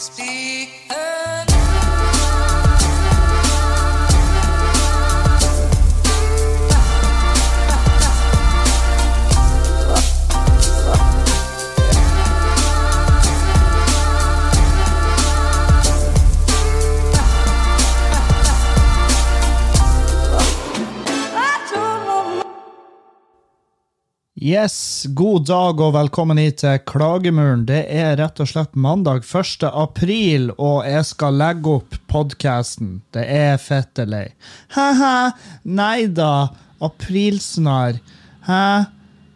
Speak Yes, god dag og velkommen hit til Klagemuren. Det er rett og slett mandag 1. april, og jeg skal legge opp podkasten. Det er fette lei. Hæ-hæ, nei da, aprilsnarr. Hæ?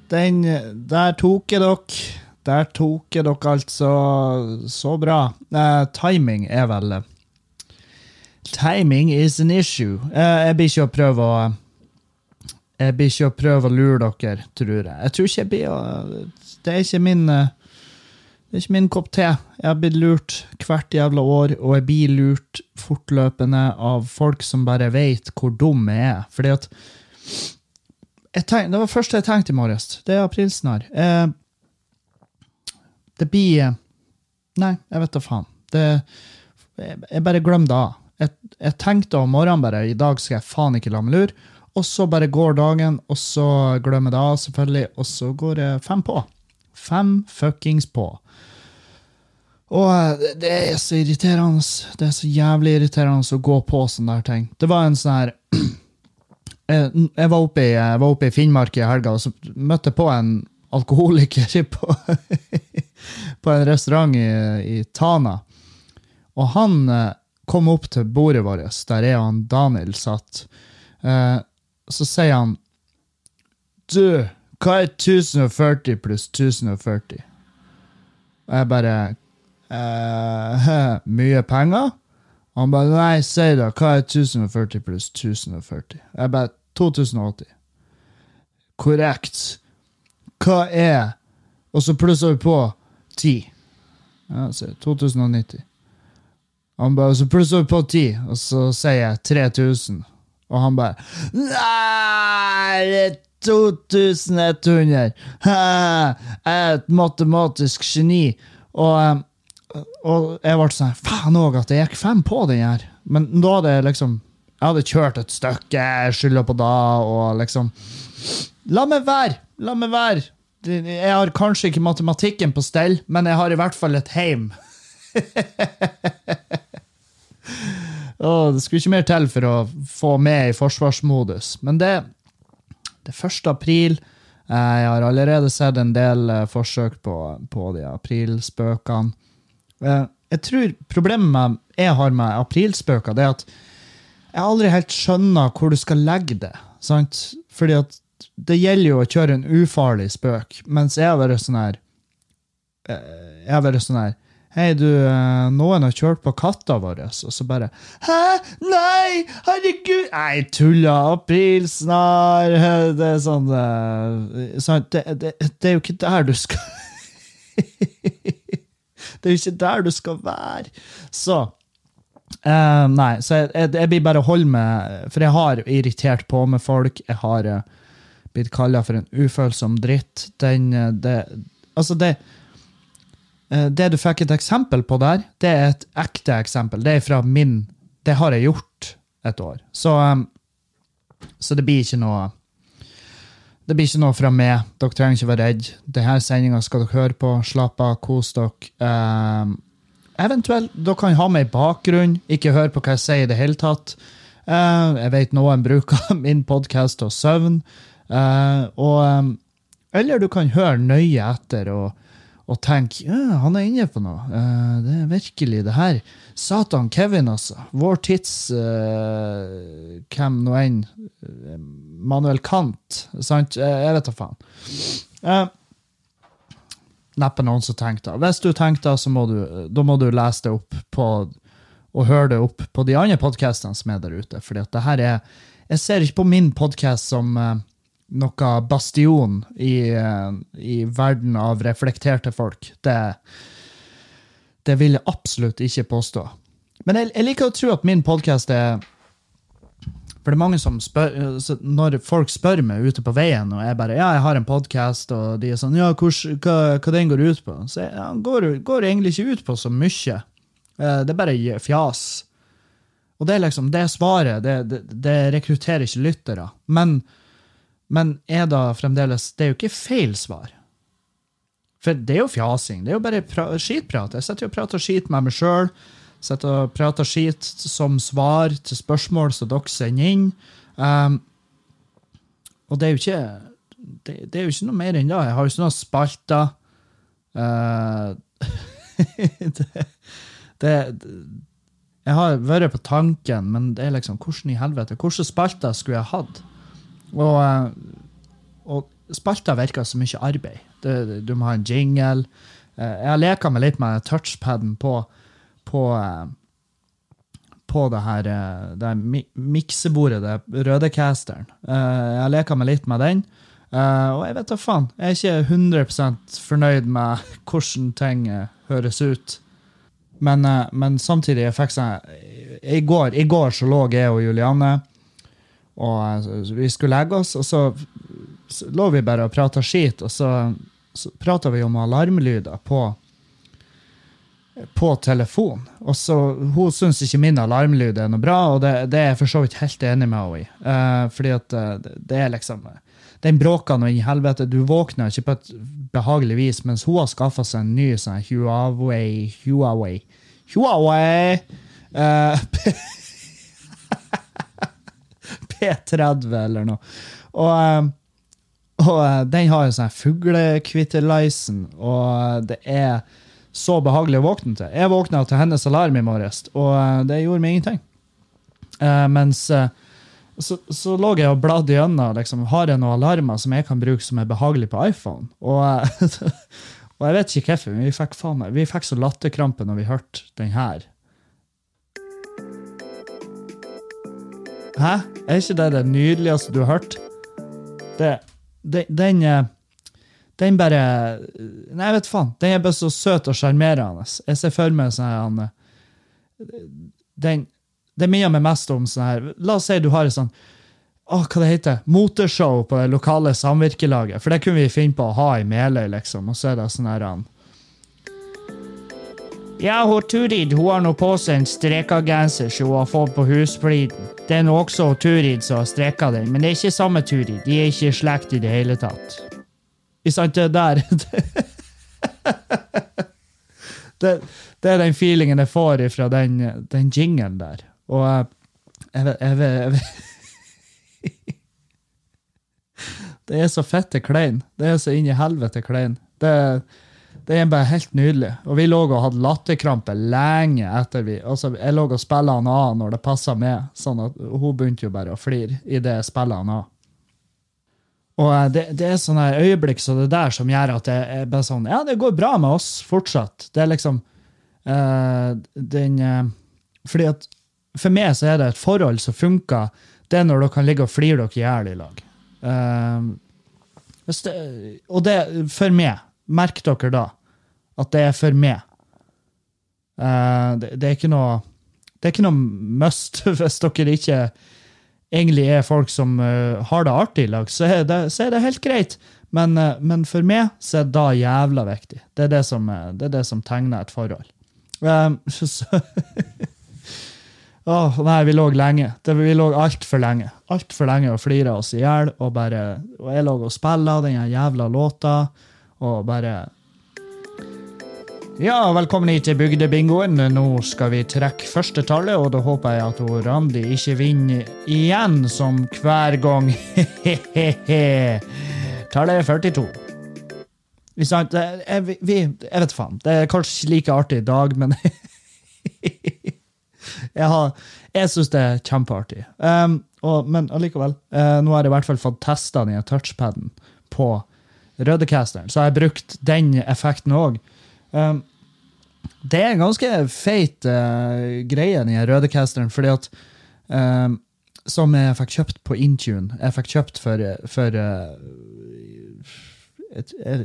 Den Der tok jeg dere. Der tok jeg dere altså så bra. Eh, timing er vel Timing is an issue. Eh, jeg blir ikke å prøve å jeg blir ikke å prøve å lure dere, tror jeg. Jeg tror ikke jeg blir å Det er ikke min eh, Det er ikke min kopp te. Jeg har blitt lurt hvert jævla år, og jeg blir lurt fortløpende av folk som bare vet hvor dum jeg er. Fordi at tenk, Det var det første jeg tenkte i morges. Det er aprilsnarr. Eh, det blir eh, Nei, jeg vet da faen. Det, jeg, jeg bare glemmer det av. Jeg, jeg tenkte om morgenen bare i dag skal jeg faen ikke la meg lure. Og så bare går dagen, og så glemmer jeg det av, selvfølgelig, og så går det fem på. Fem fuckings på. Og eh, det er så irriterende. Det er så jævlig irriterende å gå på sånne der ting. Det var en sånn her Jeg var oppe i, jeg var oppe i Finnmark i helga, og så møtte jeg på en alkoholiker på, på en restaurant i, i Tana. Og han eh, kom opp til bordet vårt, der jeg og Daniel satt. Eh, så sier han Du, hva er 1040 pluss 1040? Og jeg bare eh, Mye penger? Han bare Nei, si da, hva er 1040 pluss 1040? Jeg bare 2080. Korrekt. Hva er Og så plusser vi på 10. Ja, så 2090. Han bare, så plusser vi på 10, og så sier jeg 3000. Og han bare Nei, det er 2100! Hæ, Jeg er et matematisk geni. Og, eh, og jeg ble sånn Faen òg, at jeg gikk fem på den her. Men da hadde jeg liksom Jeg hadde kjørt et stykke, skylda på da, og liksom La meg være! La meg være! Jeg har kanskje ikke matematikken på stell, men jeg har i hvert fall et heim. Åh, det skulle ikke mer til for å få med i forsvarsmodus. Men det, det er 1. april. Eh, Jeg har allerede sett en del eh, forsøk på, på de aprilspøkene. Eh, Jeg tror problemet jeg har med aprilspøker, det er at jeg aldri helt skjønner hvor du skal legge det. Sant? Fordi at det gjelder jo å kjøre en ufarlig spøk, mens jeg har vært sånn her Jeg har vært sånn her Hei, du, eh, noen har kjørt på katta vår, og så bare Hæ? Nei! Herregud! Nei, tulla! Aprilsnarr! Det er sånn eh. Det, det, det er jo ikke der du skal Det er jo ikke der du skal være. Så uh, Nei, så jeg, jeg, jeg blir bare holde med For jeg har irritert på med folk. Jeg har uh, blitt kalla for en ufølsom dritt. Den det, Altså, det Det du fikk et eksempel på der, det er et ekte eksempel. Det er fra min Det har jeg gjort et år. Så, um, så det blir ikke noe Det blir ikke noe fra meg. Dere trenger ikke være redd. Denne sendinga skal dere høre på. Slapp av, kos dere. Um, eventuelt, dere kan ha meg i bakgrunn. Ikke høre på hva jeg sier i det hele tatt. Uh, jeg vet noen bruker min podkast til søvn. Uh, og, um, eller du kan høre nøye etter og og tenke ja, han er inne på noe. Uh, det er virkelig det her. Satan Kevin, altså. Vår tids uh, Hvem nå enn. Eh, Manuel Kant. Sant? Jeg vet da faen. Uh, neppe noen som tenkte det. Hvis du tenkte det, så må du, må du lese det opp på og høre det opp på de andre podkastene som er der ute. Fordi at det her er Jeg ser ikke på min podkast som eh, noe bastion i, eh, i verden av reflekterte folk. Det, det vil jeg absolutt ikke påstå. Men jeg, jeg liker å tro at min podkast er For det er mange som spør Når folk spør meg ute på veien, og jeg bare ja, jeg har en podkast, og de er sånn ja, hva, hva den går ut på? Så jeg, ja, går, går egentlig ikke ut på så mye. Eh, det er bare fjas. Og det er liksom det svaret. Det, det, det rekrutterer ikke lyttere. Men, men er da fremdeles Det er jo ikke feil svar. For det er jo fjasing. Det er jo bare skitprat. Jeg sitter og prater skit med meg sjøl. Sitter og prater skit som svar til spørsmål som dere sender inn. Um, og det er jo ikke det, det, er jo ikke noe mer enn det. Jeg har jo ikke noen spalter. Uh, det, det, Jeg har vært på tanken, men det er liksom hvordan i helvete? Hvilke spalter skulle jeg hatt? Og, uh, og spalter virker så mye arbeid. Du, du må ha en jingle. Uh, jeg har leka meg litt med touchpaden på, på på det her, det her miksebordet, det røde casteren. Jeg har leka meg litt med den. Og jeg vet da faen. Jeg er ikke 100 fornøyd med hvordan ting høres ut. Men, men samtidig jeg fikk sånn I går, så lå jeg og Juliane, og vi skulle legge oss, og så, så lå vi bare og prata skit, og så, så prata vi om alarmlyder på på telefon. Og så, Hun syns ikke min alarmlyd er noe bra, og det, det er jeg for så vidt helt enig med henne i. fordi at det er liksom den bråka nå i helvete. Du våkner ikke på et behagelig vis, mens hun har skaffa seg en ny sånn Huawei Huawei Huawei uh, P30 eller noe. Og, uh, og uh, den har en sånn fuglekvitterleisen, og det er så behagelig å våkne til. Jeg våkna til hennes alarm i morges, og det gjorde meg ingenting. mens så, så lå jeg og bladde gjennom. Liksom, har jeg noen alarmer som jeg kan bruke som er behagelig på iPhone? Og, og jeg vet ikke hvorfor, men vi fikk, faen vi fikk så latterkrampe når vi hørte den her. Hæ? Er ikke det det nydeligste du har hørt? Det, det, den eh, Den bare Nei, vet faen. Den er bare så søt og sjarmerende. Jeg ser for meg sånn Den det minner meg mest om sånn her La oss si du har et sånn å, hva det heter, motorshow på det lokale samvirkelaget. For det kunne vi finne på å ha i Meløy, liksom. Og så er det sånn her han Ja, hun Turid hun har nå på seg en strekagenser som hun har fått på husfliden. Det er nå også Turid som har streka den, men det er ikke samme Turid. De er ikke i slekt i det hele tatt. Ikke sant, det der det, det, er den feelingen jeg får fra den, den jinglen der. Og jeg jeg, jeg jeg. Det er så fette klein. Det er så inn i helvete klein. Det, det, er bare helt nydelig. Og vi lå og hadde latterkrampe lenge etter vi altså Jeg lå og spilte han av når det passa med, sånn at hun begynte jo bare å flire idet jeg spiller han av. Og det, det er sånne øyeblikk så det der som gjør at det er bare sånn Ja, det går bra med oss fortsatt. Det er liksom uh, den uh, Fordi at for meg så er det et forhold som funker. Det er når dere kan ligge og flire dere i hjel i lag. Uh, det, og det for meg. Merk dere da at det er for meg. Uh, det, er ikke noe det er ikke noe must hvis dere ikke egentlig er folk som uh, har det artig i lag, så så er det helt greit. Men, uh, men, for meg så er det jævla viktig. Det er det som, det er det som tegner et forhold. så oh, nei, vi lå lenge. Det, vi lå altfor lenge. Altfor lenge og flira oss i hjel. Og, bare, og jeg lå og spilla den jævla låta, og bare Ja, velkommen hit til Bygdebingoen. Nå skal vi trekke første tallet, og da håper jeg at Randi ikke vinner igjen, som hver gang. Tallet er 42. Jeg, vi, jeg vet faen. Det er kanskje like artig i dag, men jeg, har, jeg syns det er kjempeartig. Um, og, men allikevel, uh, nå har jeg i hvert fall fått testa den touchpaden på Rødecasteren, så har jeg brukt den effekten òg. Um, det er en ganske feit uh, greie, den Rødecasteren, fordi at um, Som jeg fikk kjøpt på Intune. Jeg fikk kjøpt for, for uh,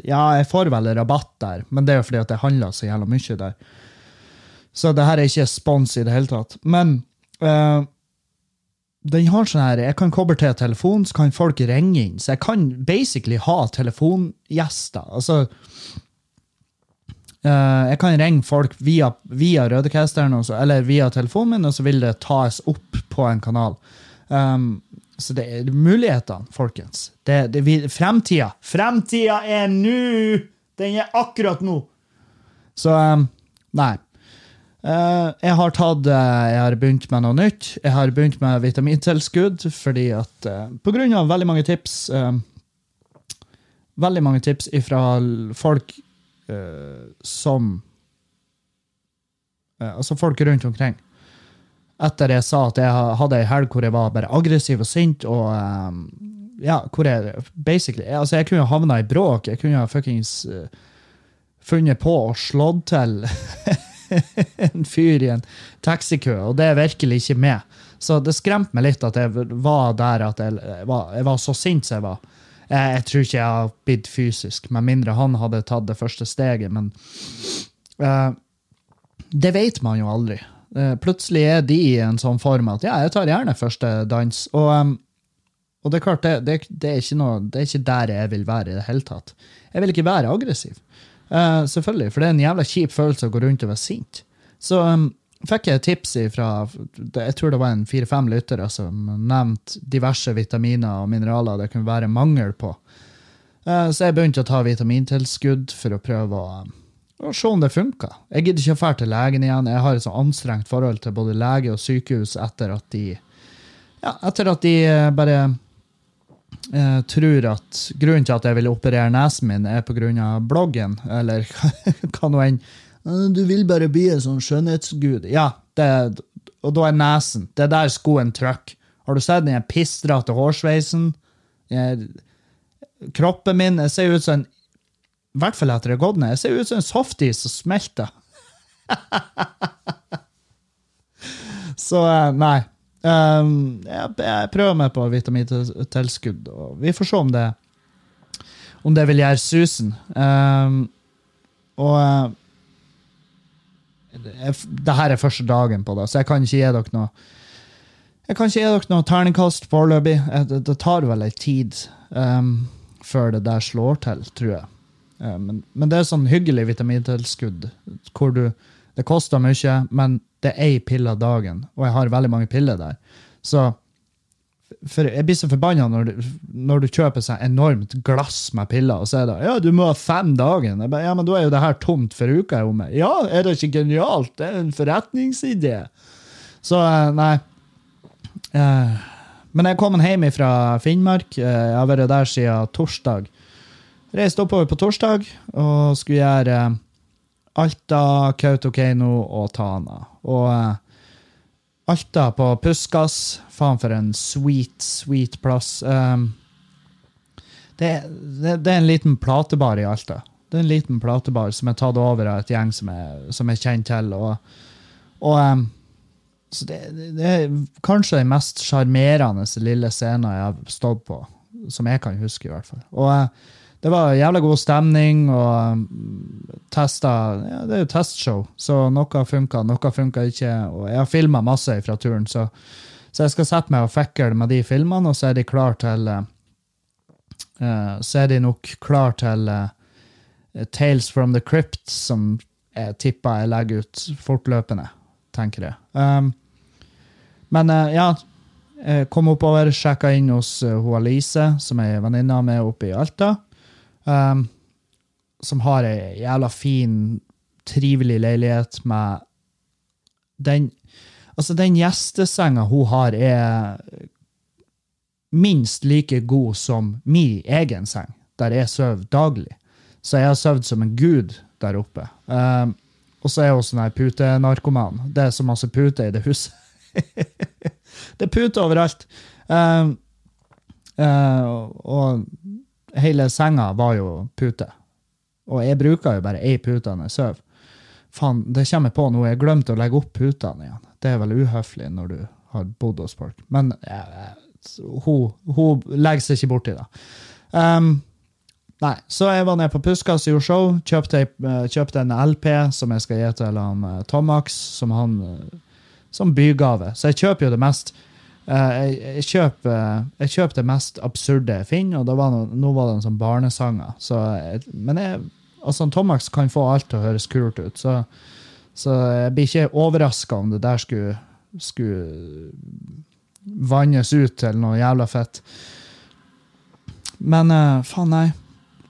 Ja, jeg får vel rabatt der, men det er jo fordi at jeg handler så jævla mye der. Så det her er ikke spons i det hele tatt. Men uh, den har sånn her Jeg kan koble til telefonen, så kan folk ringe inn. Så jeg kan basically ha telefongjester. Altså Uh, jeg kan ringe folk via, via Rødecasteren, eller via telefonen min, og så vil det tas opp på en kanal. Um, så det er mulighetene, folkens. Det, det, vi, fremtida. Fremtida er nå! Den er akkurat nå! Så um, nei. Eh, jeg har tatt eh, Jeg har begynt med noe nytt. Jeg har begynt med vitamintilskudd fordi at eh, På grunn av veldig mange tips Veldig mange tips fra folk som Altså folk rundt omkring. Etter jeg sa at jeg hadde ei helg hvor jeg var bare aggressiv og sint og Ja, hvor jeg basically Altså, jeg kunne ha havna i bråk. Jeg kunne fuckings funnet på å slått til en fyr i en taxikø, og det er virkelig ikke med. Så det skremte meg litt at jeg var der at jeg var, jeg var så sint som jeg var. Jeg, jeg tror ikke jeg har blitt fysisk, med mindre han hadde tatt det første steget, men uh, Det vet man jo aldri. Uh, plutselig er de i en sånn form at ja, jeg tar gjerne første dans. Og, um, og det er klart, det, det, det, er noe, det er ikke der jeg vil være i det hele tatt. Jeg vil ikke være aggressiv. Eh, selvfølgelig, for det er en jævla kjip følelse å gå rundt og være sint. Så um, fikk jeg tips fra Jeg tror det var en fire-fem lyttere som nevnte diverse vitaminer og mineraler det kunne være mangel på. Uh, så jeg begynte å ta vitamintilskudd for å prøve å, å se om det funka. Jeg gidder ikke å dra til legen igjen. Jeg har et så anstrengt forhold til både lege og sykehus etter at de ja, etter at de eh, bare eh, tror at grunnen til at jeg vil operere nesen min, er pga. bloggen, eller hva nå enn. «Eh, Du vil bare bli en sånn skjønnhetsgud. Ja, det, og da er nesen. Det er der skoen trykker. Har du sett den pistrete hårsveisen? Jeg, kroppen min Jeg ser ut som en I hvert fall etter det har gått ned. Jeg ser ut som en softis som smelter. Så eh, nei. Um, jeg, jeg prøver meg på vitamintilskudd, og vi får se om det om det vil gjøre susen. Um, og eh, det, er- her er første dagen på det, så jeg kan ikke gi dere noe Jeg kan ikke gi dere noe terningkast foreløpig. Det, det tar vel ei tid um, før det der slår til, tror jeg. Um, men, men det er sånn hyggelig vitamintilskudd hvor du Det koster mye, men det er ei pille dagen, og jeg har veldig mange piller der. Så jeg blir så forbanna når, når du kjøper seg enormt glass med piller, og så er det ja, du må ha fem dagen. Bare, ja, men da er jo det her tomt for uka jeg er omme. Ja, er det ikke genialt? Det er en forretningsidé. Så eh, nei. Eh, men jeg kommet hjem fra Finnmark. Eh, Jeg har vært der siden torsdag. Reiste oppover på torsdag og skulle gjøre Alta, Kautokeino og Tana. Og eh, Alta på Puskas. Faen for en sweet, sweet plass. Um, det, det, det er en liten platebar i Alta. Det er en liten platebar som er tatt over av et gjeng som jeg, som kjenner til. Og, og um, så det, det er kanskje den mest sjarmerende lille scenen jeg har stått på. Som jeg kan huske, i hvert fall. Og eh, det var jævla god stemning, og um, testa ja, Det er jo testshow, så noe funka, noe funka ikke. Og jeg har filma masse fra turen, så, så jeg skal sette meg og fikle med de filmene, og så er de klar til eh, eh, Så er de nok klar til uh, Tales from the Crypt, som jeg tipper jeg legger ut fortløpende, tenker jeg. Um, men uh, ja, jeg kom oppover, sjekka inn hos uh, Alice, som er venninna mi oppe i Alta. Um, som har ei jævla fin, trivelig leilighet med Den Altså, den gjestesenga hun har, er minst like god som min egen seng, der jeg sover daglig. Så jeg har sovet som en gud der oppe. Um, og så er hun sånn her putenarkoman. Det er så masse puter i det huset. det er puter overalt. Um, uh, og hele senga var jo pute. Og jeg bruker jo bare ei pute når jeg sover. Faen, det kommer jeg på nå. Jeg glemte å legge opp putene igjen. Det er vel uhøflig når du har bodd hos folk. Men eh, hun, hun legger seg ikke borti det. Um, nei, så jeg var nede på Puskas og gjorde show. Kjøpte, eh, kjøpte en LP som jeg skal gi til han eh, Tomax, som han eh, som bygave. Så jeg kjøper jo det mest jeg, jeg, kjøper, eh, jeg kjøper det mest absurde jeg finner, og var det, nå var det en sånn barnesanger. Så men jeg, Altså, Tomax kan få alt til å høres kult ut, så, så jeg blir ikke overraska om det der skulle, skulle vannes ut til noe jævla fett. Men uh, faen, nei.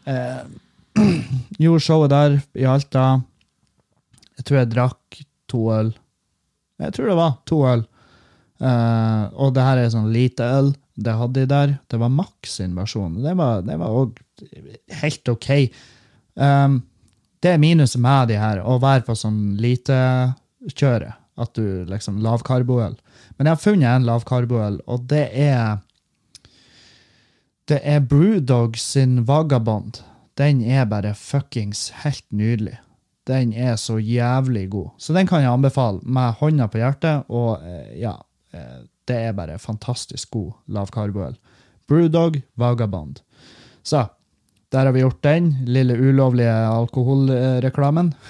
Uh, gjorde showet der i Alta. Jeg tror jeg drakk to øl. Jeg tror det var to øl. Eh, og det her er sånn lite øl. Det hadde de der. Det var Max sin versjon. Det var òg helt OK. Um, det er minuset med de her, å være på sånn lite kjøre. At du liksom Lavkarboøl. Men jeg har funnet en lavkarboøl, og det er Det er Brewdog sin Vagabond. Den er bare fuckings helt nydelig. Den er så jævlig god. Så den kan jeg anbefale med hånda på hjertet, og eh, ja Det er bare fantastisk god lavkarboøl. Brewdog Vagabond. Så der har vi gjort den lille ulovlige alkoholreklamen.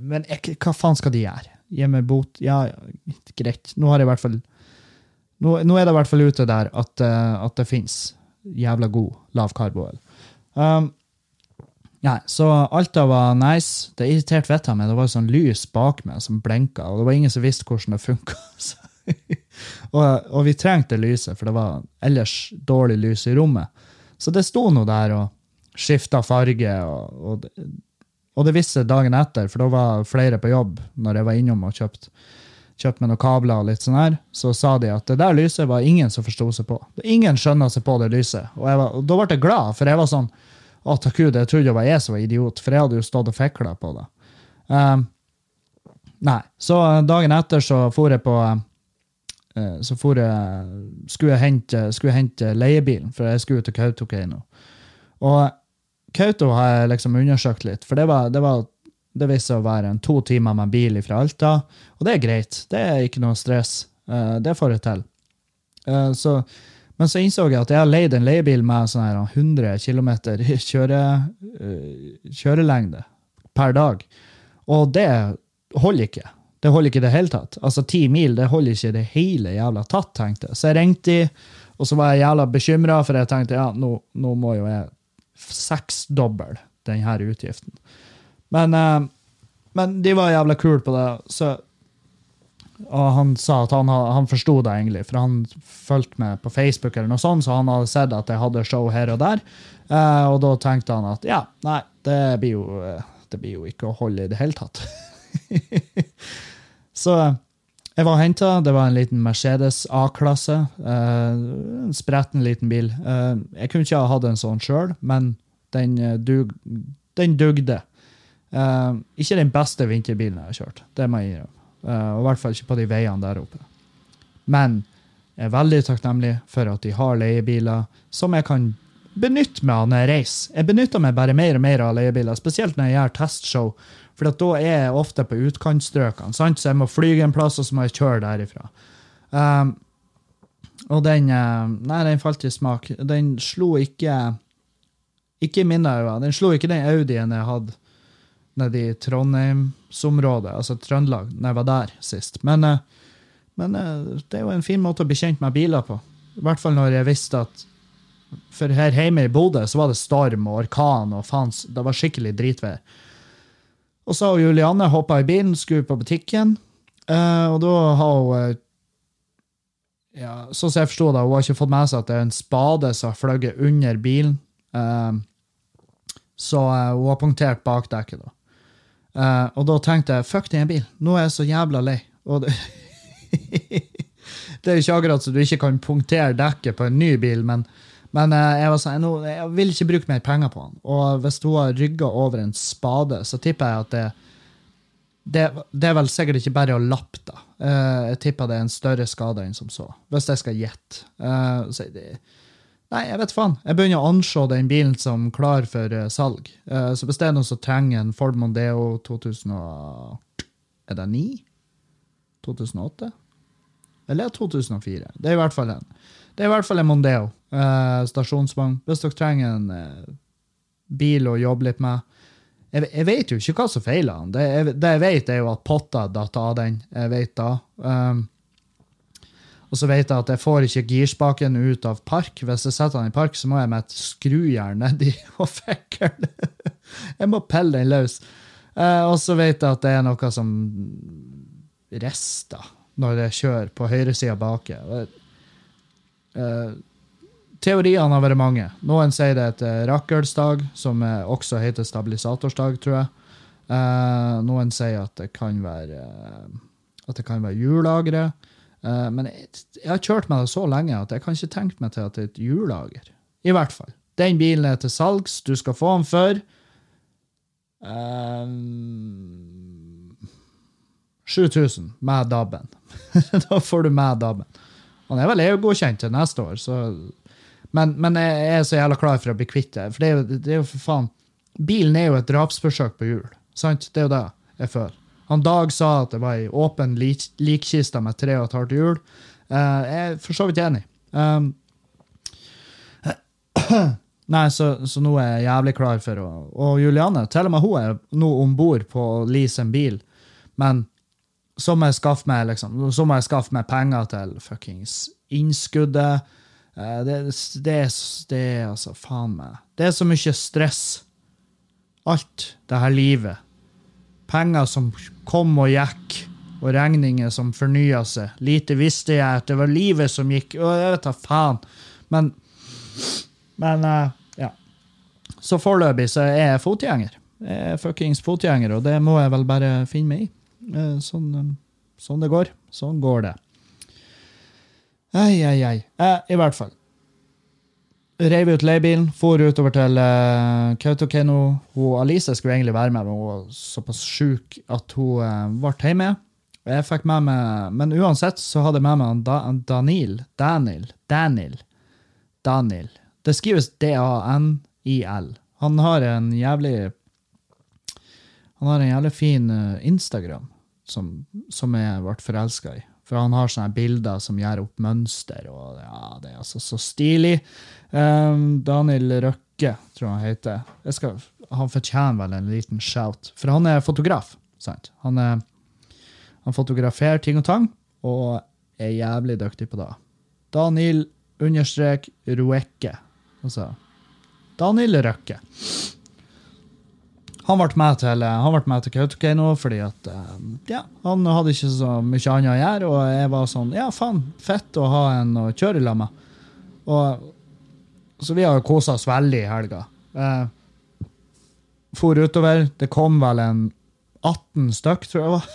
Men jeg, hva faen skal de gjøre? Gi meg bot? Ja, greit. Nå har fall Nå, nå er det i hvert fall ute der at, eh, at det fins jævla god lavkarboøl. Um, Nei, så Alta var nice. Det irriterte vettet av meg. Det var sånn lys bak meg som blinka, og det var ingen som visste hvordan det funka. og, og vi trengte lyset, for det var ellers dårlig lys i rommet. Så det sto nå der og skifta farge, og, og, og det visste jeg dagen etter, for da var flere på jobb når jeg var innom og kjøpte kjøpt med noen kabler og litt sånn her, så sa de at det der lyset var ingen som forsto seg på. Ingen skjønna seg på det lyset. Og, var, og da ble jeg glad, for jeg var sånn å, takk Gud, jeg trodde det var jeg som var idiot, for jeg hadde jo stått og fikla på det. Um, nei, så dagen etter så for jeg på uh, Så for jeg Skulle jeg hente, skulle hente leiebilen, for jeg skulle til Kautokeino. Og Kauto har jeg liksom undersøkt litt, for det var, det var det viste seg å være en to timer med bil fra Alta, og det er greit. Det er ikke noe stress. Uh, det får jeg til. Uh, så men så innså jeg at jeg har leid en leiebil med sånn her 100 km kjøre, øh, kjørelengde per dag. Og det holder ikke. Det holder ikke i det hele tatt. Altså Ti mil det holder ikke det hele jævla tatt, tenkte jeg. Så jeg ringte de, og så var jeg jævla bekymra, for jeg tenkte ja, nå, nå må jo jeg seksdoble denne utgiften. Men, øh, men de var jævla kule på det. så og han sa at han, ha- han forsto det, egentlig, for han fulgte med på Facebook, eller noe sånt, så han hadde sett at jeg hadde show her og der. Eh, og da tenkte han at ja, nei, det blir jo, eh, det blir jo ikke å holde i det hele tatt. så jeg var henta. Det var en liten Mercedes A-klasse. eh, en spretten liten bil. Eh, jeg kunne ikke ha hatt en sånn sjøl, men den, dug, den dugde. Ikke den beste vinterbilen jeg har kjørt, det må jeg innrømme. Eh, og i hvert fall ikke på de veiene der oppe. Men jeg er veldig takknemlig for at de har leiebiler som jeg kan benytte meg av når jeg reiser. Jeg benytter meg bare mer og mer av leiebiler, spesielt når jeg gjør testshow. For da er jeg ofte på utkantstrøkene, så jeg må flyge en plass, og så må jeg kjøre derifra. Um, og den eh, Nei, den falt i smak. Den slo ikke Ikke i mine øyne. Den slo ikke den Audien jeg hadde nede i Trondheimsområdet, altså Trøndelag, når jeg var der sist. Men, eh, men eh, det er jo en fin måte å bli kjent med biler på. I hvert fall når jeg visste at For her hjemme i Bodø så var det storm og orkan og faen, det var skikkelig dritvær. Og så har Julianne hoppa i bilen, skulle på butikken, eh, og da har hun ja, Sånn som jeg forsto det, hun har ikke fått med seg at det er en spade som har fløyet under bilen. Så hun har punktert bakdekket, da. Eh, og da tenkte jeg fuck den bilen, nå er jeg så jævla lei. Og det, det er jo ikke akkurat så du ikke kan punktere dekket på en ny bil, men, men uh, jeg sånn, nå, jeg vil ikke bruke mer penger på den. Og hvis hun har rygga over en spade, så tipper jeg at det, det, det er vel sikkert ikke bare å lappe, da. Uh, jeg tipper det er en større skade enn som så, hvis jeg skal gjette. Uh, så Nei, jeg vet faen. Jeg begynner å anse den bilen som klar for uh, salg. Uh, så hvis det er noen som trenger en Ford Mondeo 2000 Er det 9? 2008? Eller 2004? Det er i hvert fall en. Det er i hvert fall en Mondeo. Uh, stasjonsvogn. Hvis dere trenger en uh, bil å jobbe litt med. Jeg, jeg vet jo ikke hva som feiler den. Det, det jeg vet, er jo at potta datt av den. Jeg vet da. Um, Og så vet jeg at jeg får ikke girspaken ut av park. Hvis jeg setter den i park, så må jeg med et skrujern nedi og fikle. jeg må pelle den løs. Eh, og så vet jeg at det er noe som rister når jeg kjører på høyresida baki. Eh, teoriene har vært mange. Noen sier det er et rakkølsdag, som eh, også heter stabilisatorsdag, tror jeg. Eh, noen sier at det kan være eh, at det kan være hjullagre. Eh, men jeg, jeg har kjørt med det så lenge at jeg kan ikke tenke meg til at det er et hjullager. I hvert fall. Den bilen er til salgs. Du skal få den for um, 7000 med DAB-en. da får du med DAB-en. Han er vel EU-godkjent til neste år, så men, men, jeg er så jævla klar for å bli kvitt det. For det er, jo, det er jo for faen Bilen er jo et drapsforsøk på hjul. Sant? Det er jo det jeg føler. Han Dag sa at det var ei åpen lik likkiste med tre og et halvt hjul. Uh, jeg er for så vidt enig. Um, nei, så, så, nå er jeg jævlig klar for å Og Juliane, til og med hun er nå om bord på å lease en bil, men så må jeg skaffe meg liksom, så må jeg skaffe meg penger til fuckings innskuddet. Uh, det, det, det er altså faen meg Det er så mye stress. Alt det her livet Penger som kom og gikk, og regninger som fornya seg. Lite visste jeg at det var livet som gikk. Å, jeg vet da faen. Men, men uh, ja. Så foreløpig så er jeg fotgjenger. Jeg er fuckings fotgjenger, og det må jeg vel bare finne meg i. Uh, sånn, um, sånn, det går. Sånn går det. Ei, ei, ei. I hvert fall reiv ut leiebilen, for utover til uh, Kautokeino. Hun, Alice skulle egentlig være med, men hun var såpass sjuk at hun uh, ble hjemme. Jeg fikk med meg, Men uansett så hadde jeg med meg da, Danil. Daniel. Daniel. Daniel. Det skrives D-A-N-I-L. Han har en jævlig Han har en jævlig fin uh, Instagram som, som jeg ble forelska i. For han har sånne bilder som gjør opp mønster, og ja, det er altså så stilig. Um, Daniel Røkke, tror jeg han heter. Jeg skal, han fortjener vel en liten shout, for han er fotograf. sant? Han, er, han fotograferer ting og tang, og er jævlig dyktig på det. Daniel understrek Ruekke. Altså Daniel Røkke. Han ble med til, ble til Kautokeino fordi at eh, ja, han hadde ikke så mye annet å gjøre. Og jeg var sånn Ja, faen, fett å ha en å kjøre i med. Og, så vi har jo kosa oss veldig i helga. Eh, for utover. Det kom vel en 18 stykk, tror jeg det var.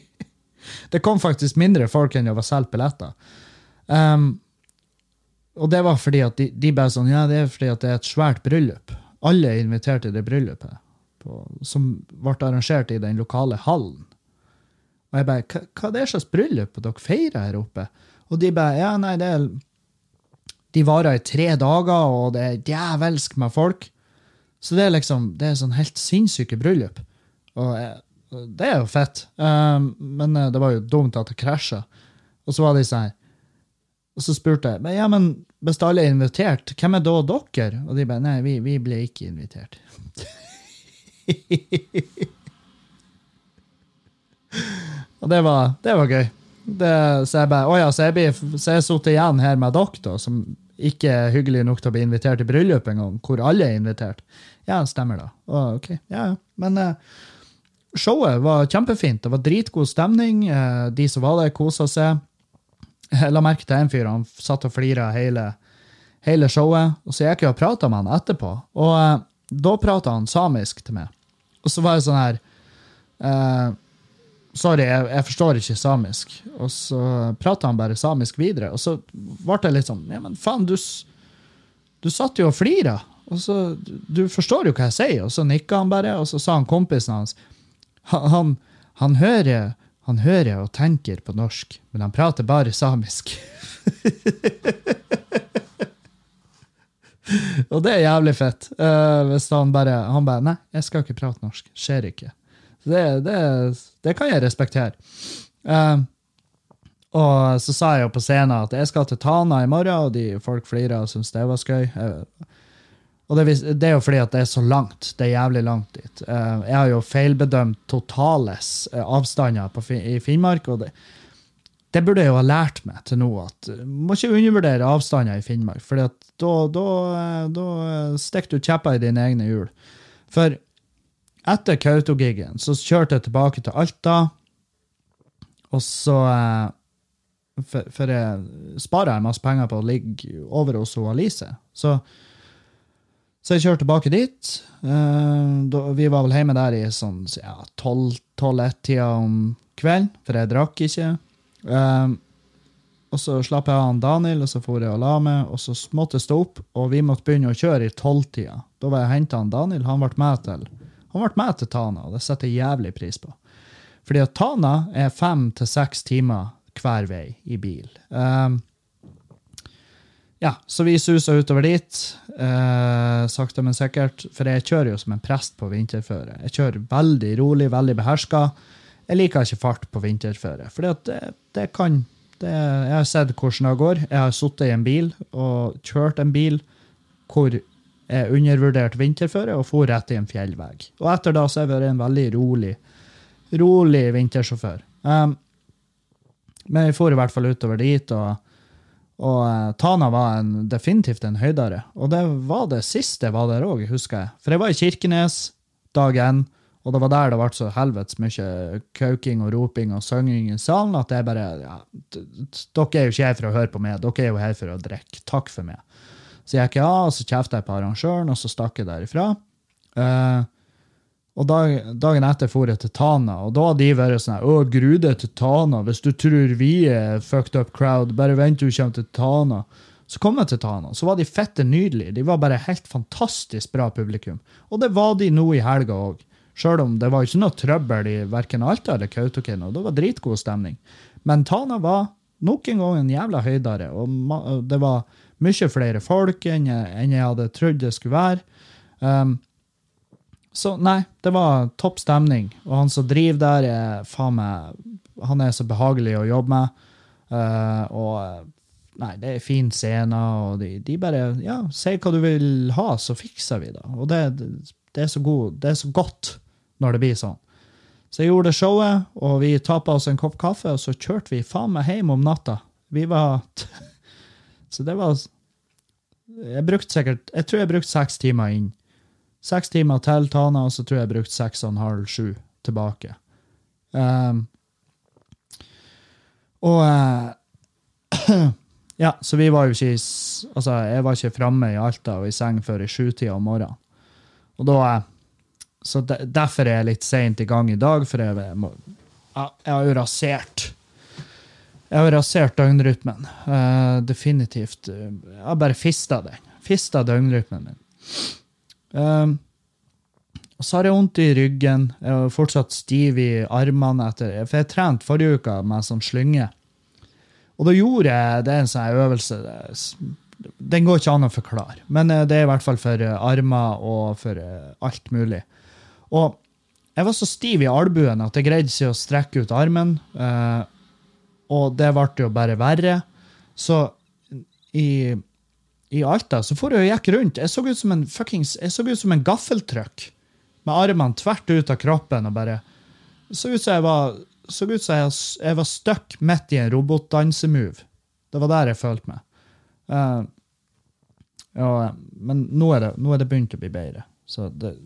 det kom faktisk mindre folk enn det var solgt billetter. Um, og det var fordi at de, de bare sånn Ja, det er fordi at det er et svært bryllup. Alle er invitert til det bryllupet på, som ble arrangert i den lokale hallen. Og jeg bare Hva er det slags bryllup dere feirer her oppe? Og de bare Ja, nei, det er De varer i tre dager, og det er djevelsk med folk. Så det er liksom Det er sånn helt sinnssyke bryllup. Og jeg, det er jo fett. Um, men eh, det var jo dumt at det krasja. Og så var de sånn Og så spurte jeg men, ja, men hvis alle er invitert, hvem er da dere? Og de bare nei, vi, vi ble ikke invitert. og det var, det var gøy. Det, så jeg bare, å ja, så jeg, jeg sitter igjen her med dere, da, som ikke er hyggelig nok til å bli invitert i bryllup engang, hvor alle er invitert. Ja, stemmer da. Å, ok, ja, ja. Men uh, showet var kjempefint. Det var dritgod stemning. Uh, de som var der, kosa seg. Jeg la merke til en fyr, han satt og flira hele, hele showet. Og så gikk jeg og prata med han etterpå, og uh, da prata han samisk til meg. Og så var jeg sånn her uh, Sorry, jeg, jeg, forstår ikke samisk. Og så prata han bare samisk videre. Og så ble jeg litt sånn Ja, men faen, du, du satt jo og flira. Og så, du forstår jo hva jeg sier. Og så nikka han bare, og så sa han kompisen hans han, han, han hører han hører og tenker på norsk, men han prater bare samisk. og det er jævlig fett. Uh, hvis han bare han bare Nei, jeg skal ikke prate norsk. Skjer ikke. Det, det, det kan jeg respektere. Uh, og så sa jeg jo på scenen at jeg skal til Tana i morgen, og de folk flirer og syns det var skøy. Uh, og det, er jo fordi at det er så langt. Det er jævlig langt dit. Jeg har jo feilbedømt totales avstander i Finnmark, og det, det burde jeg jo ha lært meg til nå, at uh, må ikke undervurdere avstander i Finnmark, for da, da, eh, da stikker du kjepper i dine egne hjul. For etter Kautokeino så kjørte jeg tilbake til Alta, og så eh, For, for jeg sparer jeg masse penger på å ligge over hos Alice. Så, så jeg kjørte tilbake dit. Eh, vi var vel hjemme der i sånn ja, 12-1-tida om kvelden, for jeg drakk ikke. Eh, og så slapp jeg av Daniel, og så for jeg og la meg, og så måtte jeg stå opp, og vi måtte begynne å kjøre i tolvtida. Da var jeg henta Daniel. Han ble med til han ble med til Tana, og det setter jeg jævlig pris på. Fordi at Tana er fem til seks timer hver vei i bil. Um, ja, så vi susa utover dit, uh, sakte, men sikkert. For jeg kjører jo som en prest på vinterføre. Jeg kjører veldig rolig, veldig beherska. Jeg liker ikke fart på vinterføre, for det, det, kan det, Jeg har sett hvordan det går. Jeg har sittet i en bil og kjørt en bil hvor jeg undervurderte vinterføre og for rett i en fjellvegg. Og etter da så har jeg vært en veldig rolig, rolig vintersjåfør. Um, men vi for i hvert fall utover dit, og, og uh, Tana var en, definitivt en høydere. Og det var det siste jeg var der òg, husker jeg. For jeg var i Kirkenes dag én, og det var der det ble så helvetes mye kauking og roping og synging i salen at jeg bare ja, Dere er jo ikke her for å høre på meg, dere er jo her for å drikke. Takk for meg. Så jeg gikk jeg av, og så kjefta jeg på arrangøren, og så stakk jeg derifra. Uh, og dag, dagen etter for jeg til Tana, og da hadde de vært sånn Å, Grude til Tana, hvis du tror vi er fucked up crowd, bare vent du kommer til Tana. Så kom jeg til Tana, så var de fette nydelige. De var bare helt fantastisk bra publikum. Og det var de nå i helga òg. Sjøl om det var ikke noe trøbbel i verken Alta eller Kautokeino. Det var dritgod stemning. Men Tana var nok en gang en jævla høydere, og det var mye flere folk enn jeg, enn jeg hadde trodd det skulle være. Um, så nei, det var topp stemning. Og han som driver der, er faen meg Han er så behagelig å jobbe med. Uh, og nei, det er fin scene, og de, de, bare Ja, si hva du vil ha, så fikser vi det. Og det, det, er så god, det er så godt når det blir sånn. Så jeg gjorde showet, og vi tappa oss en kopp kaffe, og så kjørte vi faen meg hjem om natta. Vi var Så det var Jeg brukte sikkert Jeg tror jeg brukte seks timer inn. Seks timer til Tana, og så tror jeg jeg brukte seks og en halv, sju tilbake. Um, og uh, Ja, så vi var jo ikke Altså, jeg var ikke framme i Alta og i seng før i sjutida om morgenen. Og da uh, Så de, derfor er jeg litt seint i gang i dag, for jeg, jeg, jeg har jo rasert jeg har rasert døgnrytmen. Uh, definitivt. Jeg har bare fista den. Fista døgnrytmen min. Uh, og så har jeg vondt i ryggen. Jeg er fortsatt stiv i armene. etter, For jeg trente forrige uke med sånn slynge. Og da gjorde jeg det en sånn øvelse Den går ikke an å forklare, men det er i hvert fall for armer og for alt mulig. Og jeg var så stiv i albuen at jeg greide ikke å strekke ut armen. Eh, og det ble jo bare verre. Så i, i Alta så for jeg og gikk rundt. Jeg så ut som en fuckings, jeg så ut som en gaffeltrøkk med armene tvert ut av kroppen og bare så ut som jeg var så ut som jeg, jeg var stuck midt i en robotdansemove. Det var der jeg følte meg. Uh, ja, men nå er, det, nå er det begynt å bli bedre. Så, det,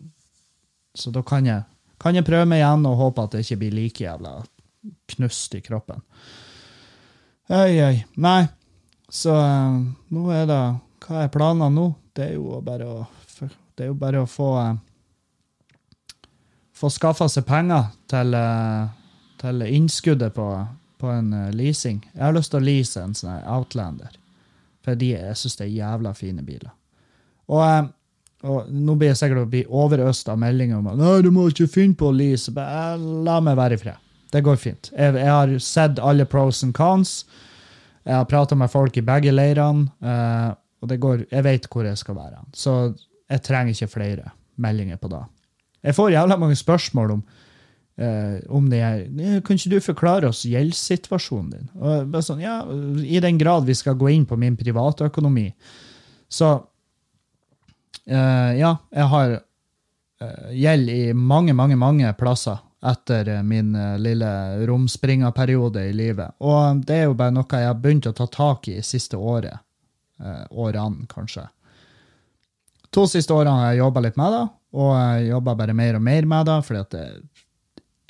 så da kan jeg, kan jeg prøve meg igjen og håpe at det ikke blir like jævla knust i kroppen. Oi, oi. Nei, så uh, nå er det Hva er planene nå? Det er jo bare å, det er jo bare å få uh, Få skaffa seg penger til, uh, til innskuddet på, på en leasing. Jeg har lyst til å lease en sånn Outlander. fordi jeg syns det er jævla fine biler. Og, og nå blir jeg sikkert å bli overøst av meldinger om at du må ikke finne på lease'. Bare, la meg være i fred. Det går fint. Jeg, jeg, har sett alle pros and cons. Jeg har prata med folk i begge leirene, uh, og går, jeg vet hvor jeg skal være. Så jeg trenger ikke flere meldinger på det. Jeg får jævla mange spørsmål om, uh, om det er Kan ikke du forklare oss gjeldssituasjonen din? Og sånn, ja, I den grad vi skal gå inn på min privatøkonomi. Så uh, ja, jeg har gjeld i mange, mange, mange plasser. etter eh, min lille romspringerperiode i livet. Og det er jo bare noe jeg har begynt å ta tak i siste året. Årene, kanskje. To siste årene har jeg jobba litt med det, og jeg jobber bare mer og mer med det, fordi at jeg,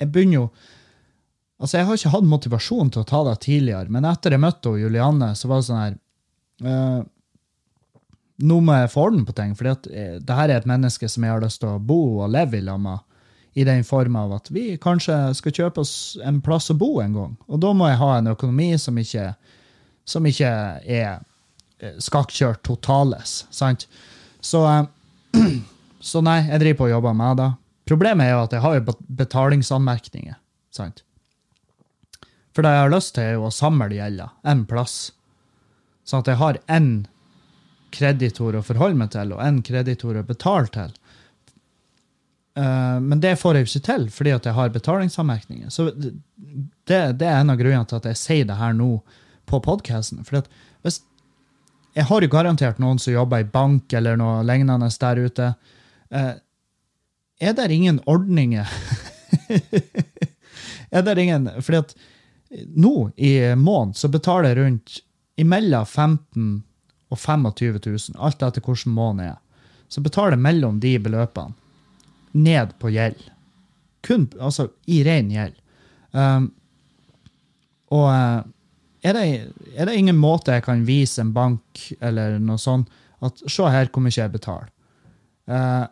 jeg begynner jo Altså, jeg har ikke hatt motivasjon til å ta det tidligere, men etter jeg møtte Julianne, så var det sånn her uh, Nå må jeg få orden på ting, for det her er et menneske som jeg har lyst til å bo og leve i lag i den form av at vi kanskje skal kjøpe oss en plass å bo en gang. Og da må jeg ha en økonomi som ikke, som ikke er eh, skakkjørt totales. sant? Så, eh, så nei, jeg driver på og jobber med det. Problemet er jo at jeg har jo betalingsanmerkninger. sant? For det jeg har lyst til, er jo å samle gjelda en plass. Sånn at jeg har én kreditor å forholde meg til, og én kreditor å betale til. Uh, men det får jeg jo ikke til, fordi at jeg har betalingsanmerkninger. Så det, det, er en av grunnene til at jeg sier det her nå på podkasten. Jeg har jo garantert noen som jobber i bank eller noe lignende der ute. Uh, er det ingen ordninger Er det ingen Fordi at nå i måneden så betaler jeg rundt imellom 15 og 25 000, alt etter hvilken måned er. Så betaler mellom de beløpene ned på gjeld. Kun altså i ren gjeld. Um, og uh, er, det, er, det, ingen måte jeg kan vise en bank eller noe sånt at se her hvor mye jeg betaler? Uh,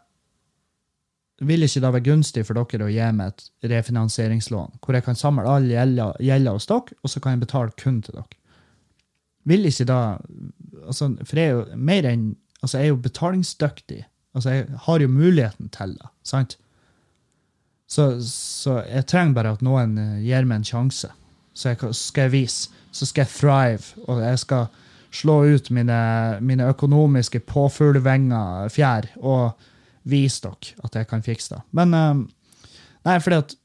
vil ikke det være gunstig for dere å gi meg et refinansieringslån, hvor jeg kan samle all gjelda hos dere, og så kan jeg betale kun til dere? Vil ikke da altså, For jeg er jo mer enn altså, jeg er jo betalingsdyktig Altså, jeg har jo muligheten til det. sant? Så, så, jeg trenger bare at noen eh, gir meg en sjanse. Så jeg, skal jeg vise. Så skal jeg thrive, og jeg skal slå ut mine, mine økonomiske påfuglevinger, fjær, og vise dere at jeg kan fikse det. Men um, Nei, fordi at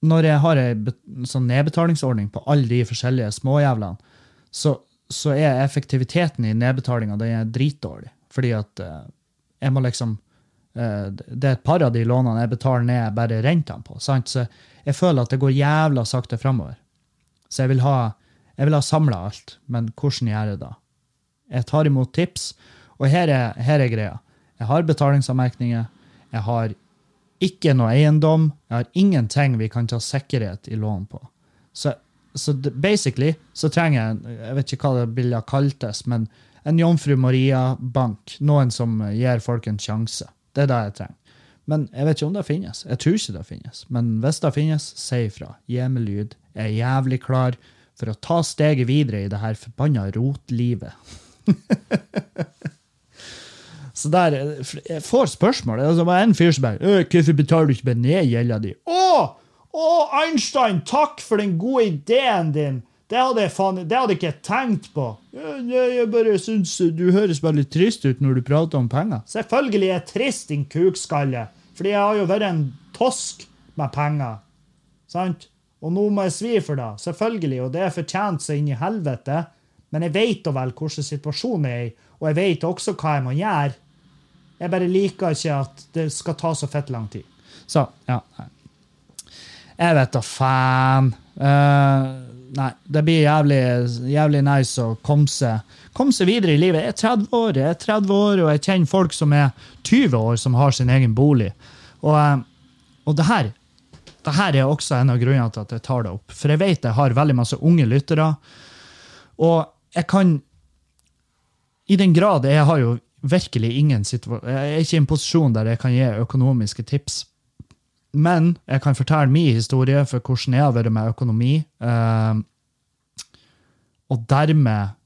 når jeg har en sånn nedbetalingsordning på alle de forskjellige småjævlene, så, så er effektiviteten i nedbetalinga dritdårlig. Fordi at uh, jeg må liksom uh, Det er et par av de lånene jeg betaler ned bare rentene på. Sant? Så jeg føler at det går jævla sakte framover. Så jeg vil ha, jeg vil ha samla alt. Men hvordan gjør jeg det? Jeg tar imot tips, og her er, her er greia. Jeg har betalingsanmerkninger. Jeg har ikke noe eiendom. Jeg har ingenting vi kan ta sikkerhet i lån på. Så, så basically så trenger jeg Jeg vet ikke hva det ville kaltes, men en Jomfru Maria-bank. Noen som gir folk en sjanse. Det er det jeg trenger. Men jeg vet ikke om det finnes. Jeg tror ikke det finnes. Men hvis det finnes, si ifra. Gi meg lyd. Jeg er jævlig klar for å ta steget videre i det her forbanna rotlivet. Så der, Jeg får spørsmål. Det var en fyr som bare 'Hvorfor betaler du ikke med ned gjelda di?' Å, Einstein, takk for den gode ideen din! Det hadde jeg faen, det hadde jeg ikke tenkt på. Jeg bare syns du høres veldig trist ut når du prater om penger. Selvfølgelig er jeg trist, din kukskalle. Fordi jeg har jo vært en tosk med penger. Sant? Og nå må jeg svi for det. Selvfølgelig. Og det er fortjent seg inn i helvete. Men jeg vet da vel hvordan situasjonen er i, og jeg vet også hva jeg må gjøre. Jeg bare liker ikke at det skal ta så fett lang tid. Så, ja. Jeg vet da faen. Uh, nei, det blir jævlig, jævlig nice å komme seg, komme seg, videre i livet. Jeg er 30 år, jeg er 30 år, og jeg kjenner folk som er 20 år, som har sin egen bolig. Og, eh, og det, her, det her er også en av grunnene til at jeg tar det opp. For jeg vet jeg har veldig masse unge lyttere. Og jeg kan I den grad Jeg har jo virkelig ingen situasjon Jeg er ikke i en posisjon der jeg kan gi økonomiske tips men jeg kan fortelle min historie for hvordan jeg har vært med økonomi. Eh, og dermed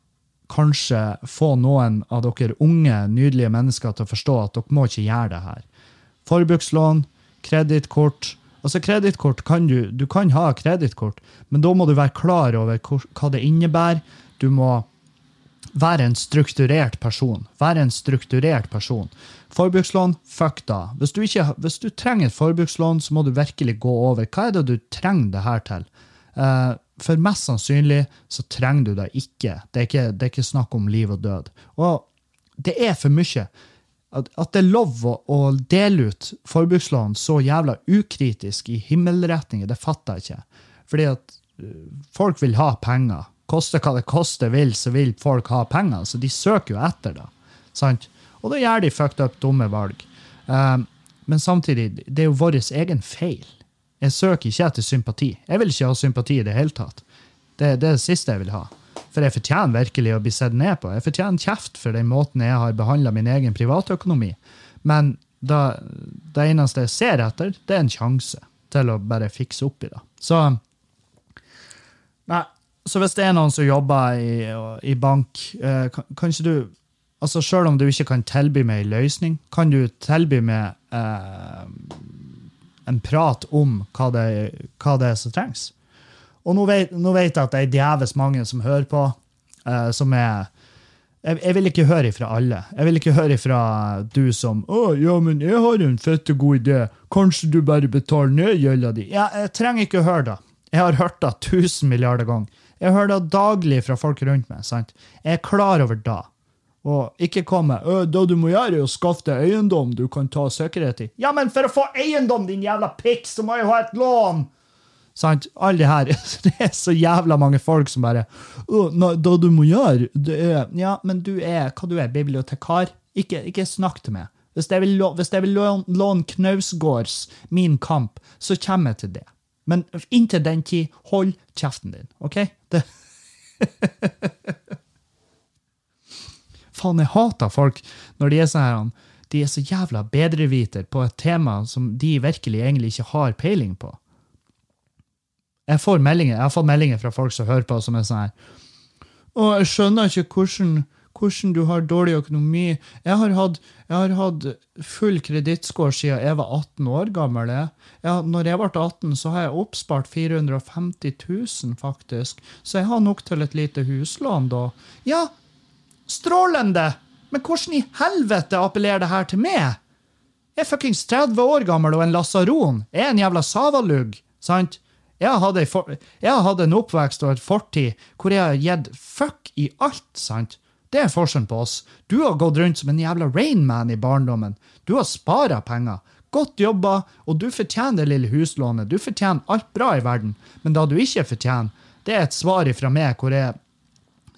kanskje få noen av dere unge, nydelige mennesker til å forstå at dere må ikke gjøre det her. Forbrukslån, kredittkort Altså, kredittkort kan du Du kan ha kredittkort, men da må du være klar over hva det innebærer. Du må være en strukturert person. Være en strukturert person. Forbrukslån, fuck da. Hvis du, ikke, hvis du, trenger et forbrukslån, så må du virkelig gå over. Hva er det du trenger det her til? Uh, for mest sannsynlig så trenger du det ikke. Det er ikke, det er ikke snakk om liv og død. Og det er for mye. at, at det er lov å, å dele ut forbrukslån så jævla ukritisk i himmelretninger, det fatter jeg ikke. Fordi at øh, folk vil ha penger. Koste hva det koste vil, så vil folk ha penger. Så de søker jo etter det. Sant? Og da gjør de fucked up dumme valg. Um, men samtidig, det er jo vår egen feil. Jeg søker ikke etter sympati. Jeg vil ikke ha sympati i det hele tatt. Det, det er det siste jeg vil ha. For jeg fortjener virkelig å bli sett ned på. Jeg fortjener kjeft for den måten jeg har behandla min egen privatøkonomi. Men da, det eneste jeg ser etter, det er en sjanse til å bare fikse opp i det. Så Nei, så hvis det er noen som jobber i, i bank, eh, kan, kanskje du altså Selv om du ikke kan tilby meg en løsning, kan du tilby meg eh, en prat om hva det, hva det er som trengs? Og nå vet, nå vet, jeg at det er djevelsk mange som hører på, eh, som er jeg, jeg, vil ikke høre ifra alle. Jeg vil ikke høre ifra du som 'Å, ja, men jeg har en fette god idé. Kanskje du bare betaler ned gjelda di?' Ja, jeg trenger ikke å høre det. Jeg har hørt det tusen milliarder ganger. Jeg hører det daglig fra folk rundt meg. sant? Jeg er klar over det. Og ikke komme det du må gjøre, er å skaffe deg eiendom du kan ta sikkerhet i. Ja, men for å få eiendom, din jævla pikk, så må jeg ha et lån! Sant? Alle de her. Det er så jævla mange folk som bare Det du må gjøre, det er Ja, men du er hva du er, bibliotekar? Ikke, ikke snakk til meg. Hvis jeg vil, låne Knausgårds Min kamp, så kommer jeg til det. Men inntil den tid, hold kjeften din, OK? Det Faen, jeg hater folk når de er sånn her De er så jævla bedreviter på et tema som de virkelig egentlig ikke har peiling på. Jeg, får meldinger, jeg har fått meldinger fra folk som hører på, som er sånn her Å, jeg skjønner ikke hvordan, hvordan du har dårlig økonomi. Jeg har hatt, jeg har hatt full kredittscore siden jeg var 18 år gammel. Jeg, når jeg ble 18, så har jeg oppspart 450 000, faktisk. Så jeg har nok til et lite huslån, da. Ja, Strålende! Men hvordan i helvete appellerer det her til meg? Jeg er fuckings 30 år gammel og en lasaron. Jeg er en jævla savalugg, sant? Jeg hatt for, en oppvekst og et fortid hvor jeg har gitt fuck i alt, sant? Det er forskjellen på oss. Du har gått rundt som en jævla Rainman i barndommen. Du har spara penger. Godt jobba, og du fortjener det lille huslånet. Du fortjener alt bra i verden. Men det du ikke fortjener, det er et svar ifra meg hvor jeg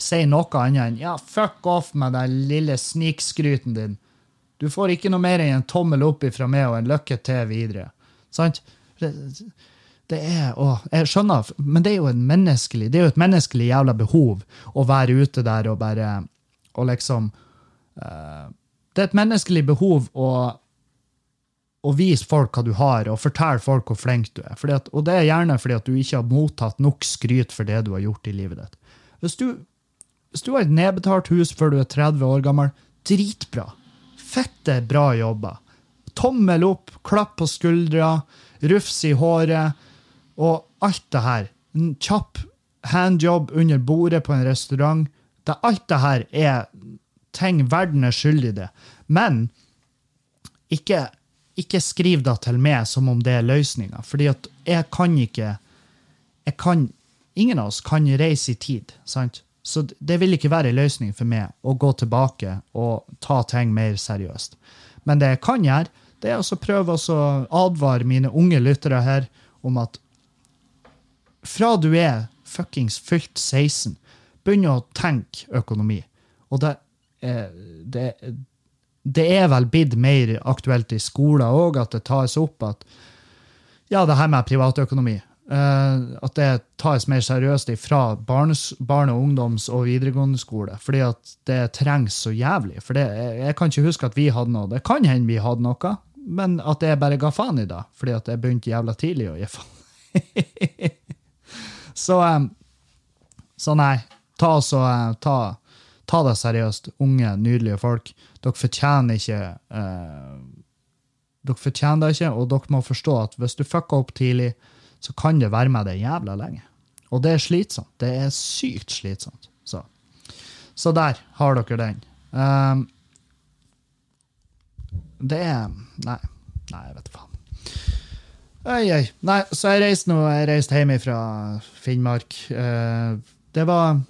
sier noe annet enn ja, fuck off med den lille snikskryten din. Du får ikke noe mer enn en tommel opp ifra meg og en lykke til videre. Sant? Det er, å, jeg skjønner, men det er jo en menneskelig, det er jo et menneskelig jævla behov å være ute der og bare og liksom uh, Det er et menneskelig behov å, å vise folk hva du har, og fortelle folk hvor flink du er. At, og det er gjerne fordi at du ikke har mottatt nok skryt for det du har gjort i livet ditt. Hvis du hvis du har et nedbetalt hus før du er 30 år gammel, dritbra. Fette bra jobba. Tommel opp, klapp på skuldra, rufs i håret og alt det her. En kjapp handjob under bordet på en restaurant. Det, alt det her er ting verden er skyldig i. Men ikke, ikke skriv det til meg som om det er løsninga, fordi at jeg kan ikke jeg kan, Ingen av oss kan reise i tid. sant? Så det vil ikke være en løsning for meg å gå tilbake og ta ting mer seriøst. Men det jeg kan gjøre, det er å prøve å advare mine unge lyttere her om at fra du er fuckings fylt 16, begynn å tenke økonomi. Og det, det, det er vel blitt mer aktuelt i skolen òg, at det tas opp at ja, det her med privatøkonomi. Uh, at det tas mer seriøst fra barnes, barne-, ungdoms- og videregående skole. Fordi at det trengs så jævlig. For det, jeg, kan ikke huske at vi hadde noe. Det kan hende vi hadde noe, men at jeg bare ga faen i det. Fordi at jeg begynte jævla tidlig å gi faen. så, um, så nei. Ta, så, uh, ta, ta, det seriøst, unge, nydelige folk. Dere fortjener ikke eh, Dere fortjener det ikke, og dere må forstå at hvis du fucker opp tidlig, så kan det være med deg jævla lenge. Og det er slitsomt. Det er sykt slitsomt. Så, så der har dere den. Um, det er Nei, nei jeg vet faen. Oi, oi. Nei, så jeg reiste nå, jeg reiste hjem fra Finnmark. Uh, det var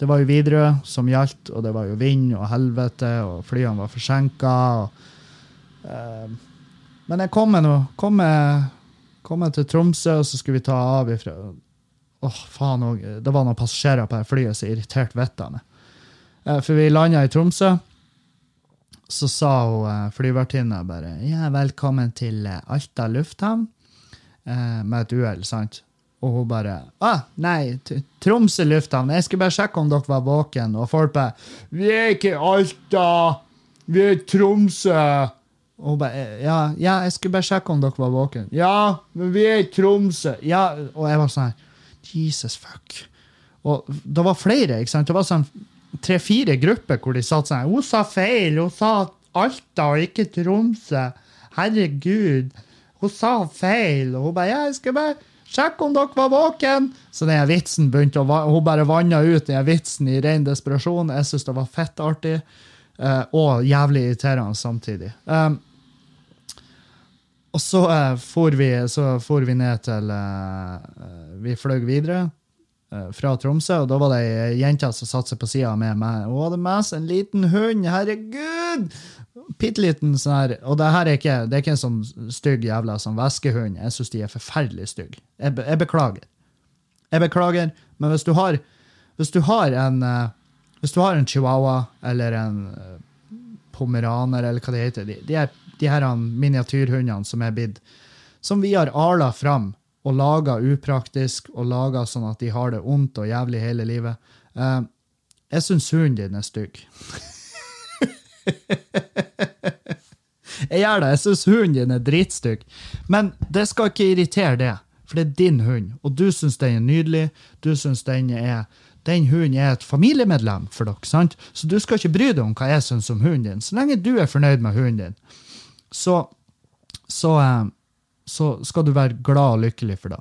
det var jo Widerøe som gjaldt, og det var jo vind og helvete, og flyene var forsinka. Uh, men jeg kom meg nå kom kom jeg til Tromsø, og så skulle vi ta av ifra Åh, faen òg. Det var noen passasjerer på det flyet som irriterte meg. Uh, for vi landa i Tromsø. Så sa hun uh, flyvertinna bare ja, 'velkommen til Alta lufthavn', med et uhell, sant? Og hun bare ah, 'Nei, Tromsø lufthavn. Jeg skulle bare sjekke om dere var våken.' Og folk bare 'Vi er ikke i Alta! Vi er i Tromsø!' Og hun bare ja, ja, jeg skulle bare sjekke om dere var våken. 'Ja, men vi er i Tromsø.' Ja, Og jeg var sånn Jesus fuck. Og det var flere. ikke sant? Det var sånn tre-fire grupper hvor de satt sånn 'Hun sa feil! Hun sa Alta og ikke Tromsø!' Herregud. Hun sa feil. Og hun bare 'Ja, jeg skal bare Sjekk om dere var våken! Så den vitsen begynte å, Hun bare vanna ut den vitsen i ren desperasjon. Jeg syns det var fett artig. Uh, og jævlig irriterende samtidig. Um, og så uh, for, vi, så for vi ned til uh, Vi fløy videre fra Tromsø, og da var det ei jente som satte seg på sida med meg. Hun hadde med seg en liten hund! Herregud! Bitte liten sånn her Og det her er ikke, det er ikke en sånn stygg jævla sånn væskehund. Jeg syns de er forferdelig stygge. Jeg, be, jeg, beklager. Jeg beklager, men hvis du har, hvis du har en uh, hvis du har en chihuahua eller en uh, pomeraner, eller hva det heter, de, de, er, de her miniatyrhundene som er blitt Som vi har ala fram og laga upraktisk og laga sånn at de har det ondt og jævlig hele livet. Uh, jeg syns hunden din er stygg. jeg gjør det. Jeg syns hunden din er dritstygg. Men det skal ikke irritere det, for det er din hund. Og du syns den er nydelig. Du syns den er den hunden er et familiemedlem for dere. sant? Så du skal ikke bry deg om hva jeg syns om hunden din. Så lenge du er fornøyd med hunden din, så, så, eh, så skal du være glad og lykkelig for det.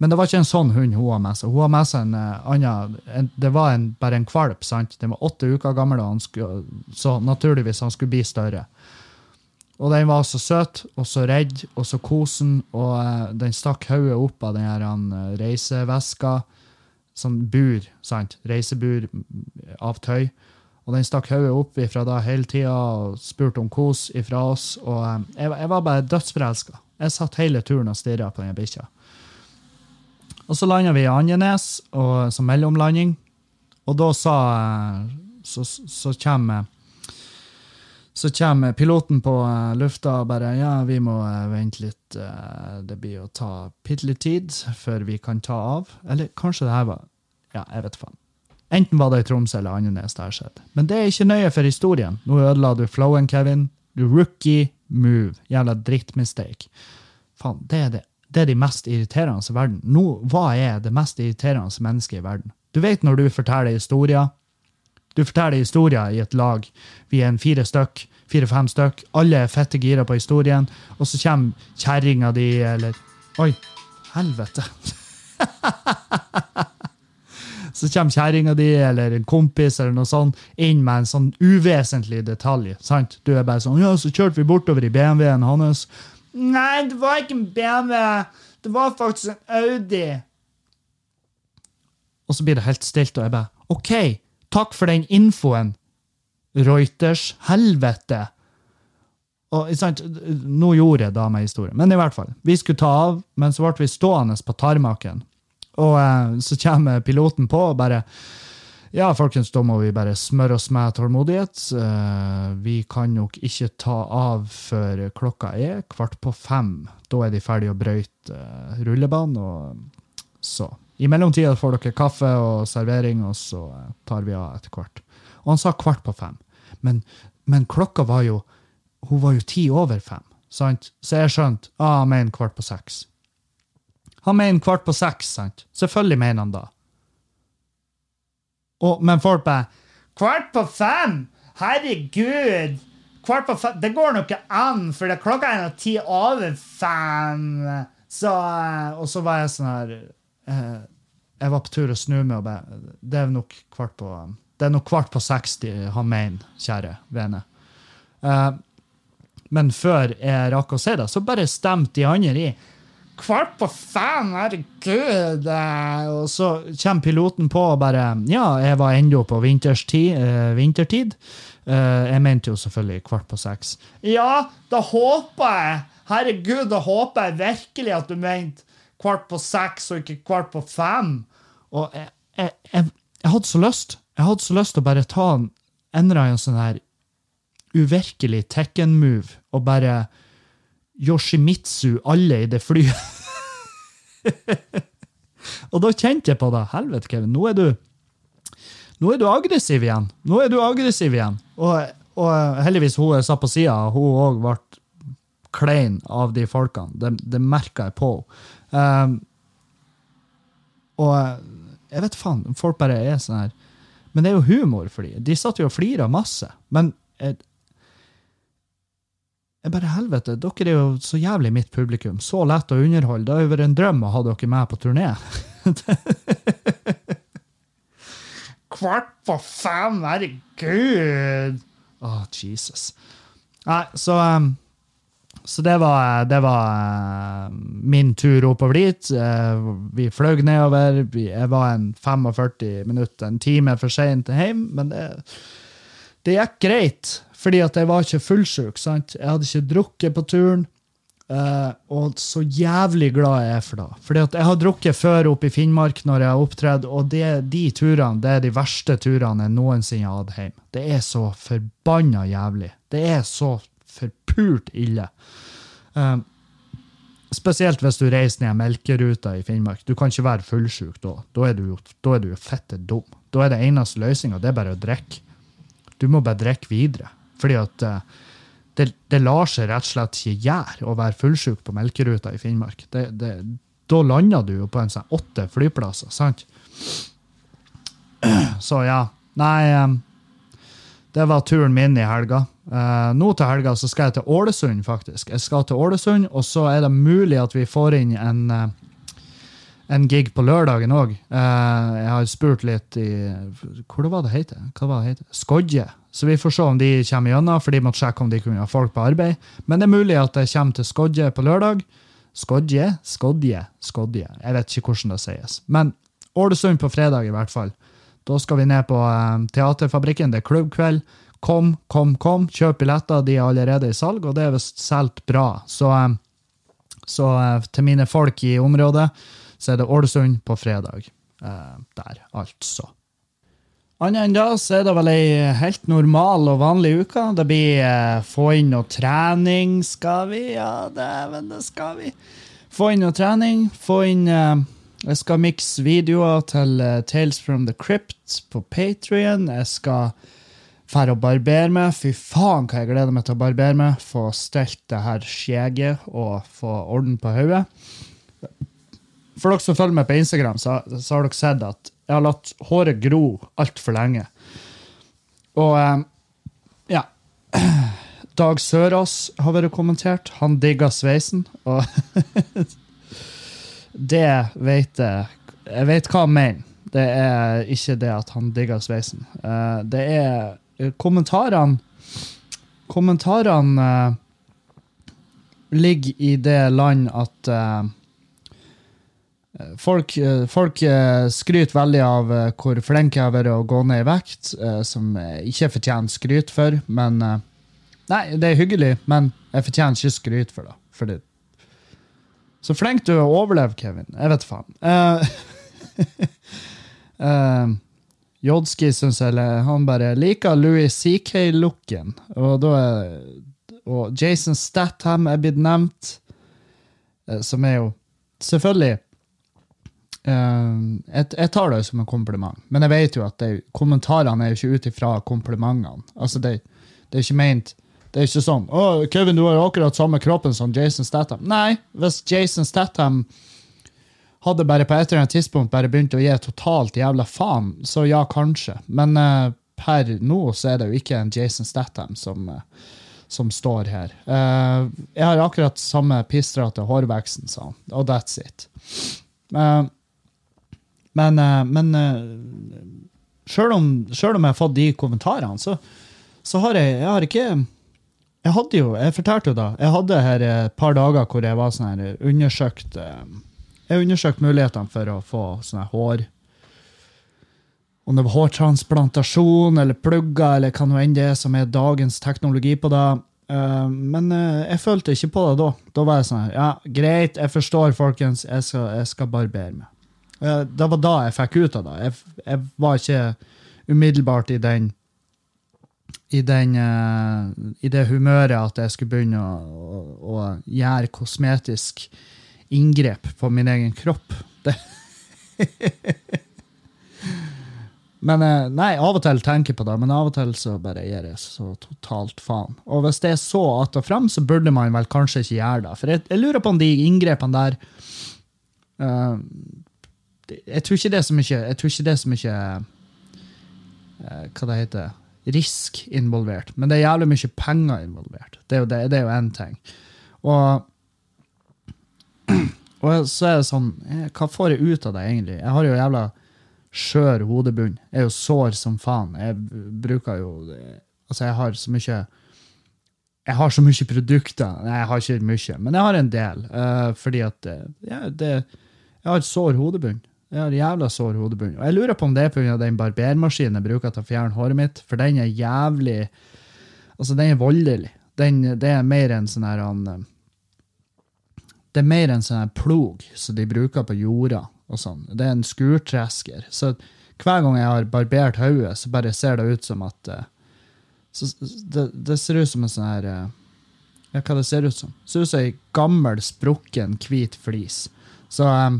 Men det var ikke en sånn hund hun har med seg. Hun har med seg en uh, annen en, Det var en, bare en valp. sant? Den var åtte uker gammel, og han skulle, så naturligvis han skulle bli større. Og den var så søt og så redd og så kosen, og uh, den stakk hodet opp av den her uh, reiseveska. Sånn bur, sant? Reisebur av tøy. Og den stakk hodet opp ifra da hele tida og spurte om kos ifra oss. Og jeg, jeg var bare dødsforelska. Jeg satt hele turen og stirra på den bikkja. Og så landa vi i Andenes og, som mellomlanding, og da sa Så, så kommer så kommer piloten på uh, lufta og bare Ja, vi må uh, vente litt. Uh, det blir å ta bitte litt tid før vi kan ta av. Eller kanskje det her var Ja, jeg vet faen. Enten var det i Tromsø eller Andenes det har skjedd. Men det er ikke nøye for historien. Nå ødela du flowen, Kevin. Du rookie move. Jævla drittmistake. Faen, det er det det er de mest irriterende i verden. Nå, hva er det mest irriterende mennesket i verden? Du vet når du forteller historier. Du forteller historier i et lag. Vi er en fire stykk, fire-fem stykk. Alle er fette gira på historien. Og så kommer kjerringa di, eller Oi, helvete. så kommer kjerringa di eller en kompis eller noe sånt inn med en sånn uvesentlig detalj. sant? Du er bare sånn Ja, så kjørte vi bortover i BMW-en hans. Nei, det var ikke en BMW. Det var faktisk en Audi. Og så blir det helt stilt, og jeg bare OK, takk for den infoen, Reuters. Helvete. Og sant, Nå gjorde jeg da meg historien, men i hvert fall. Vi skulle ta av, men så ble vi stående på tarmaken. Og eh, så kommer piloten på og bare ja, folkens, da må vi bare smøre oss med tålmodighet. Uh, vi kan nok ikke ta av før klokka er kvart på fem. Da er de ferdige å brøyte uh, rullebanen. Og så. I mellomtida får dere kaffe og servering, og så uh, tar vi av etter hvert. Og han sa kvart på fem. Men, men klokka var jo hun var jo ti over fem. Sant? Så jeg skjønte ah, han mener kvart på seks. Han mener kvart på seks, sant? Selvfølgelig mener han da. Og, men folk bare Kvart på fem? Herregud! Kvart på fem Det går nå ikke an, for det klokka er nå ti over fem. Så, og så var jeg sånn her eh, Jeg var på tur å snu meg og bare Det er nok kvart på det er nok kvart på 60 han mener, kjære vene. Eh, men før jeg rakk å si det, så bare stemte de andre i. kvart på fem, herregud! eh, Og så kommer piloten på og bare Ja, jeg var ennå på vinterstid, eh, vintertid. Eh, jeg mente jo selvfølgelig kvart på seks. Ja, da håper jeg Herregud, da håper jeg virkelig at du mente kvart på seks og ikke kvart på fem. Og jeg, jeg, jeg, jeg hadde så lyst. Jeg hadde så lyst til å bare ta en eller annen sånn her uvirkelig Tekken-move og bare Yoshimitsu alle i det flyet. og da kjente jeg på det. Helvete, Kevin, nå er du nå er du aggressiv igjen. Nå er du aggressiv igjen. Og, og heldigvis hun jeg satt på sida, hun òg ble klein av de folkene. Det, det merka jeg på henne. Um, og jeg vet faen, folk bare er sånn her Men det er jo humor for dem. De satt jo og flira masse. Men jeg bare helvete, dere er jo så jævlig mitt publikum. Så lett å underholde. Det har jo vært en drøm å ha dere med på turné. Kvart på fem, herregud! Å, Jesus. Nei, så um, Så det var, det var uh, min tur oppover dit. Uh, vi fløy nedover. Jeg var en 45 minutter, en time for seint hjem, men det, det gikk greit. Fordi at jeg var ikke fullsjuk. sant? Jeg hadde ikke drukket på turen. Uh, og så jævlig glad jeg er for det. Fordi at jeg har drukket før oppe i Finnmark når jeg har opptredd, og det, de turene det er de verste turene jeg noensinne har hatt hjemme. Det er så forbanna jævlig. Det er så forpult ille. Uh, spesielt hvis du reiser ned melkeruta i Finnmark. Du kan ikke være fullsjuk da. Da er du jo, da er du jo fette dum. Da er det eneste løsninga bare å drikke. Du må bare drikke videre. Fordi at uh, det, det, lar seg rett og slett ikke gjøre å være fullsjuk på melkeruta i Finnmark. Det, det, da lander du jo på en sånn åtte flyplasser, sant? Så ja. Nei, det var turen min i helga. Uh, nå til helga så skal jeg til Ålesund, faktisk. Jeg skal til Ålesund, og så er det mulig at vi får inn en, uh, en gig på lørdagen òg. Jeg har spurt litt i Hvor var det heter? Hva var det heter? Skodje. Så vi får se om de kommer gjennom, for de måtte sjekke om de kunne ha folk på arbeid. Men det er mulig at jeg kommer til Skodje på lørdag. Skodje? Skodje? Skodje. Jeg vet ikke hvordan det sies. Men Ålesund på fredag, i hvert fall. Da skal vi ned på um, Teaterfabrikken. Det er klubbkveld. Kom, kom, kom. Kjøp billetter. De er allerede i salg, og det er visst solgt bra. Så, um, så uh, til mine folk i området, så er det Ålesund på fredag. Uh, der, altså. Annet enn da så er det vel ei helt normal og vanlig uke. Det blir eh, få inn noe trening, skal vi? Ja, dæven, det skal vi. Få inn noe trening. Få inn eh, Jeg skal mikse videoer til eh, Tales from the Crypt på Patrion. Jeg skal dra og barbere meg. Fy faen, hva jeg gleder meg til å barbere meg. Få stelt det her skjeget og få orden på hodet. For dere som følger meg på Instagram, så, så har dere sett at jeg har latt håret gro altfor lenge. Og eh, ja Dag Sørås har vært kommentert. Han digger sveisen. Og det vet jeg Jeg vet hva han mener. Det er ikke det at han digger sveisen. Eh, det er kommentarene Kommentarene eh, ligger i det land at uh, Folk, folk, skryter veldig av hvor flink jeg har vært å gå ned i vekt, som jeg ikke fortjener skryt for. Men Nei, det er hyggelig, men jeg fortjener ikke skryt for det. Fordi. Så flink du er å overleve, Kevin. Jeg vet faen. Uh, Jodski syns jeg Han bare liker Louis CK-looken. Og Og Jason Statham er blitt nevnt, som er jo Selvfølgelig jeg, jeg, tar det som en kompliment, men jeg vet jo at det, kommentarene er jo ikke ut ifra komplimentene. Altså det, det, er ikke ment Det er ikke sånn å, Kevin, du har akkurat samme kroppen som Jason Statham. Nei, hvis Jason Statham hadde bare på et eller annet tidspunkt bare begynt å gi totalt jævla faen, så ja, kanskje. Men uh, per nå så er det jo ikke en Jason Statham som, uh, som står her. jeg har akkurat samme pistrete hårveksten, sa han, og that's it. Uh, men, men sjøl om, selv om jeg har fått de kommentarene, så, så har jeg, jeg har ikke Jeg hadde jo, jeg fortalte jo da, jeg hadde her et par dager hvor jeg var sånn her undersøkt eh, Jeg undersøkte mulighetene for å få sånne hår Om det var hårtransplantasjon eller plugger eller hva nå enn det som er dagens teknologi på det. Eh, Men eh, jeg følte ikke på det da. Da var jeg sånn her, ja, greit, jeg forstår, folkens, jeg skal, jeg skal barbere meg. Det var da jeg fikk ut av det. Jeg, jeg var ikke umiddelbart i den i, den, eh, I det humøret at jeg skulle begynne å, å, å gjøre kosmetisk inngrep på min egen kropp. Men eh, nei, av og til tenker jeg på det, men av og til så bare gir jeg så totalt faen. Og hvis det er så att og frem, så burde man vel kanskje ikke gjøre det. For jeg, jeg lurer på om de inngrepene der det- Jeg tror ikke det er så mye Jeg tror ikke det er så mye eh, Hva det heter risk involvert. Men det er jævlig mye penger involvert. Det er jo, det, det er jo én ting. Og, og så er det sånn eh, Hva får jeg ut av det, egentlig? Jeg har jo jævla skjør hodebunn. Jeg er jo sår som faen. Jeg bruker jo Altså, jeg har så mye jeg har så mye produkter. Nei, jeg har ikke mye, men jeg har en del. Uh, fordi at ja, det, jeg har et sår hodebunn. Jeg har jævla sår hodebunn. Og jeg lurer på om det er pga. den barbermaskinen jeg bruker til å fjerne håret mitt, for den er jævlig Altså, den er voldelig. Den, det er mer en sånn her eh, Det er mer en sånn her plog som de bruker på jorda og sånn. Det er en skurtresker. Så hver gang jeg har barbert hodet, så bare ser det ut som at eh, så, det, det ser ut som en sånn her eh, Ja, hva det ser ut som? Det ser ut som ei gammel, sprukken, hvit flis. Så, eh,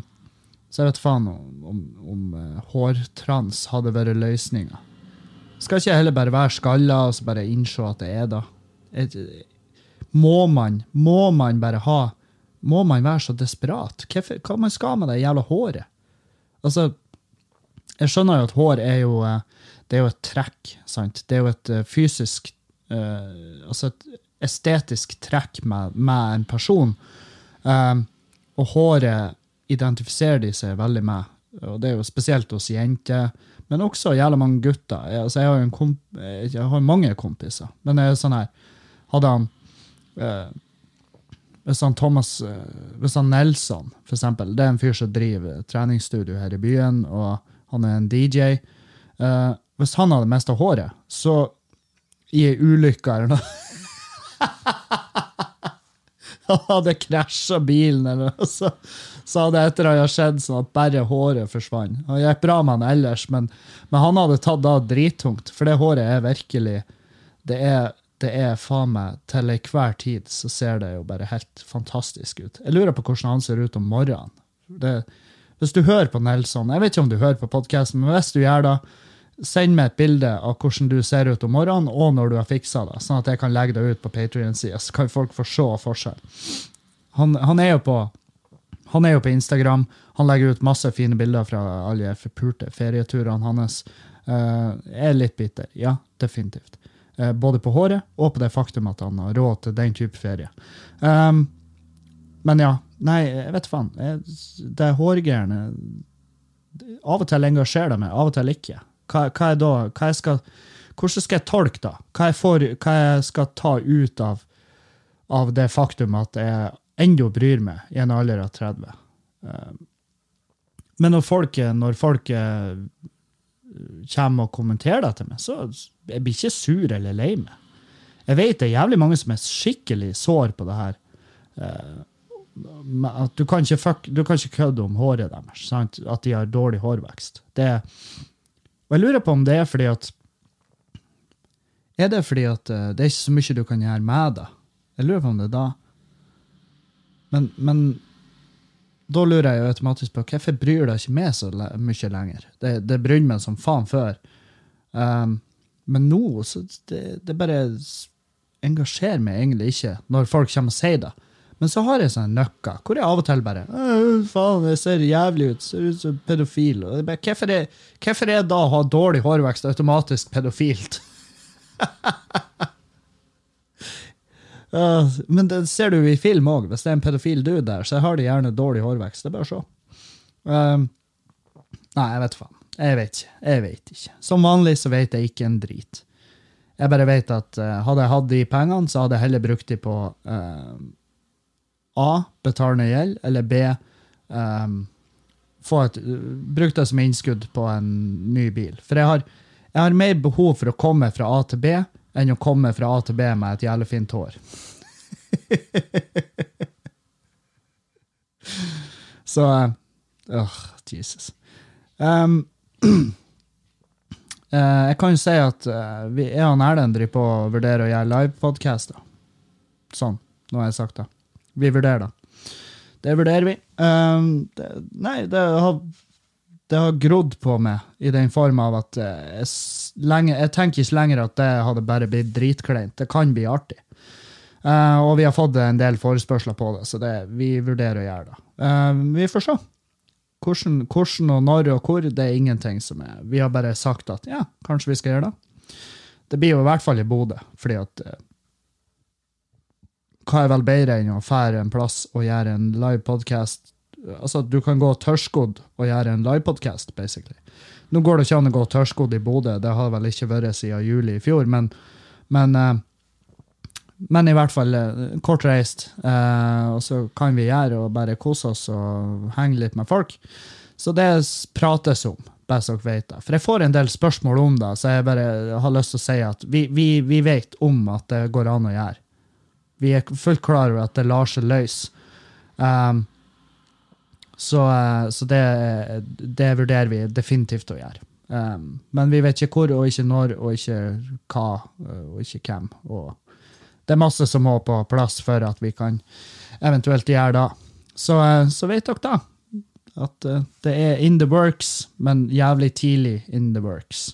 så jeg vet faen om, om, om eh, hårtrans hadde vært løsninga. Skal ikke jeg heller bare være skalla og så bare innse at det er da? Må man, må man bare ha Må man være så desperat? Hva, Hva man skal med det jævla håret? Altså, jeg skjønner jo at hår er jo eh, det er jo et trekk. sant? Det er jo et eh, fysisk uh, Altså et estetisk trekk med, med en person. Um, og håret identifiserer de seg veldig med. Og det er jo spesielt hos jenter, men også jævla mange gutter. Jeg, altså, jeg har komp jeg har mange kompiser, men det er sånn her Hadde han eh, hvis han Thomas eh, Hvis han Nelson, for eksempel, det er en fyr som driver treningsstudio her i byen, og han er en DJ. Eh, hvis han hadde mista håret, så i ei ulykke eller noe Han hadde krasja bilen, eller noe, så, det etter at jeg hadde skjedd sånn at bare håret forsvant. Det gikk bra med han ellers, men, men han hadde tatt da drittungt, for det håret er virkelig Det er, det er faen meg til enhver tid så ser det jo bare helt fantastisk ut. Jeg lurer på hvordan han ser ut om morgenen. Det, hvis du hører på Nelson, jeg vet ikke om du hører på podkasten, men hvis du gjør det, send meg et bilde av hvordan du ser ut om morgenen, og når du har fiksa det, sånn at jeg kan legge det ut på Patrion-sida, så kan folk få se forskjell. Han, han, er jo på, han er jo på Instagram. Han legger ut masse fine bilder fra alle de forpulte ferieturene hans. Uh, er litt bitter, ja, definitivt. Uh, både på håret og på det faktum at han har råd til den type ferie. Um, men ja, nei, jeg vet faen. Det hårgreiene Av og til engasjerer det meg, av og til ikke. Hva, hva er da, hva jeg skal, hvordan skal jeg tolke da? Hva jeg, får, hva jeg skal ta ut av, av det faktum at jeg ennå bryr meg i en alder av 30? Um, men når folk, når folk eh, kommer og kommenterer det til meg, så jeg blir ikke sur eller lei meg. Jeg vet det er jævlig mange som er skikkelig sår på det her. Eh, at du kan ikke, fuck, du kan ikke kødde om håret deres. Sant? At de har dårlig hårvekst. Det, og jeg lurer på om det er fordi at Er det fordi at eh, det er ikke så mye du kan gjøre med det? Jeg lurer på om det er da. Men, men da lurer jeg jo automatisk på hvorfor bryr det ikke meg så mye lenger? Det, det brydde meg som faen før. Um, men nå så det, det bare engasjerer meg egentlig ikke når folk kommer og sier det. Men så har jeg sånne nøkker hvor jeg av og til bare «Øh, Faen, jeg ser jævlig ut. Ser ut som pedofil. Og bare, hvorfor, er, hvorfor er da å ha dårlig hårvekst automatisk pedofilt? Ja, men det ser du i film òg. Hvis det er en pedofil dude der, så har de gjerne dårlig hårvekst. Det er bare å se. Um, nei, jeg vet faen. Jeg vet ikke. Jeg vet ikke. Som vanlig så vet jeg ikke en drit. Jeg bare vet at uh, hadde jeg hatt de pengene, så hadde jeg heller brukt de på uh, A. Betalende gjeld, eller B. Um, få et, brukt det som innskudd på en ny bil. For jeg har, jeg har mer behov for å komme fra A til B enn å komme fra A til B med et jævlig fint hår. Så Åh, Åh, Jesus. Um, uh, jeg kan jo si at uh, vi, jeg og Erlend driver på å vurdere å gjøre livepodkaster. Sånn. Nå har jeg sagt det. Vi vurderer det. Det vurderer vi. Um, det, nei, det har, det har grodd på meg i den form av at eh, jeg, lenge, jeg tenker ikke lenger at det hadde bare blitt dritkleint. Det kan bli artig. Uh, og vi har fått en del forespørsler på det, så det, vi vurderer å gjøre det. Uh, vi får se. Hvordan, hvordan og når og hvor, det er ingenting som er Vi har bare sagt at ja, kanskje vi skal gjøre det. Det blir jo i hvert fall i Bodø, fordi at uh, Hva er vel bedre enn å fære en plass og gjøre en live podcast? Altså, du kan gå tørrskodd og gjøre en live podcast, basically. Nå går det ikke an å gå tørrskodd i Bodø, det har vel ikke vært siden juli i fjor, men, men eh, men i hvert fall eh, kortreist. Eh, og så kan vi gjøre og bare kose oss og henge litt med folk. Så det prates om, best dere vet. For jeg får en del spørsmål om det, så jeg bare har lyst til å si at vi, vi, vi vet om at det går an å gjøre. Vi er fullt klar over at det lar seg løse. Um, så så det, det vurderer vi definitivt å gjøre. Um, men vi vet ikke hvor, og ikke når, og ikke hva, og ikke hvem. og det er masse som må på plass for at vi kan eventuelt gjøre det. Så, eh, så vet dere da at eh, det er in the works, men jævlig tidlig in the works.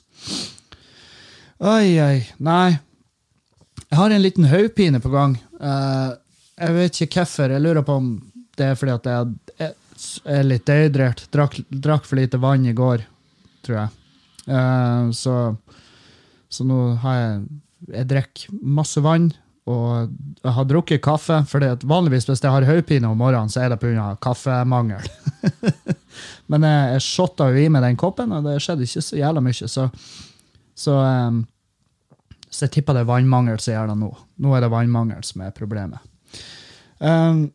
Oi, oi. Nei. Jeg har en liten hodepine på gang. Uh, jeg vet ikke hvorfor. Jeg lurer på om det er fordi at jeg jeg, litt dehydrert. Drakk, drakk for lite vann i går, tror jeg. Uh, så, så nå har jeg Jeg drikker masse vann, og jeg har drukket kaffe. For vanligvis hvis jeg har hodepine om morgenen, så er det pga. kaffemangel. Men jeg, jeg shotta jo i meg den koppen, og det skjedde ikke så jævla mye. Så, så, um, så jeg tipper det er vannmangel som gjør det nå. Nå er det vannmangel som er problemet. Um,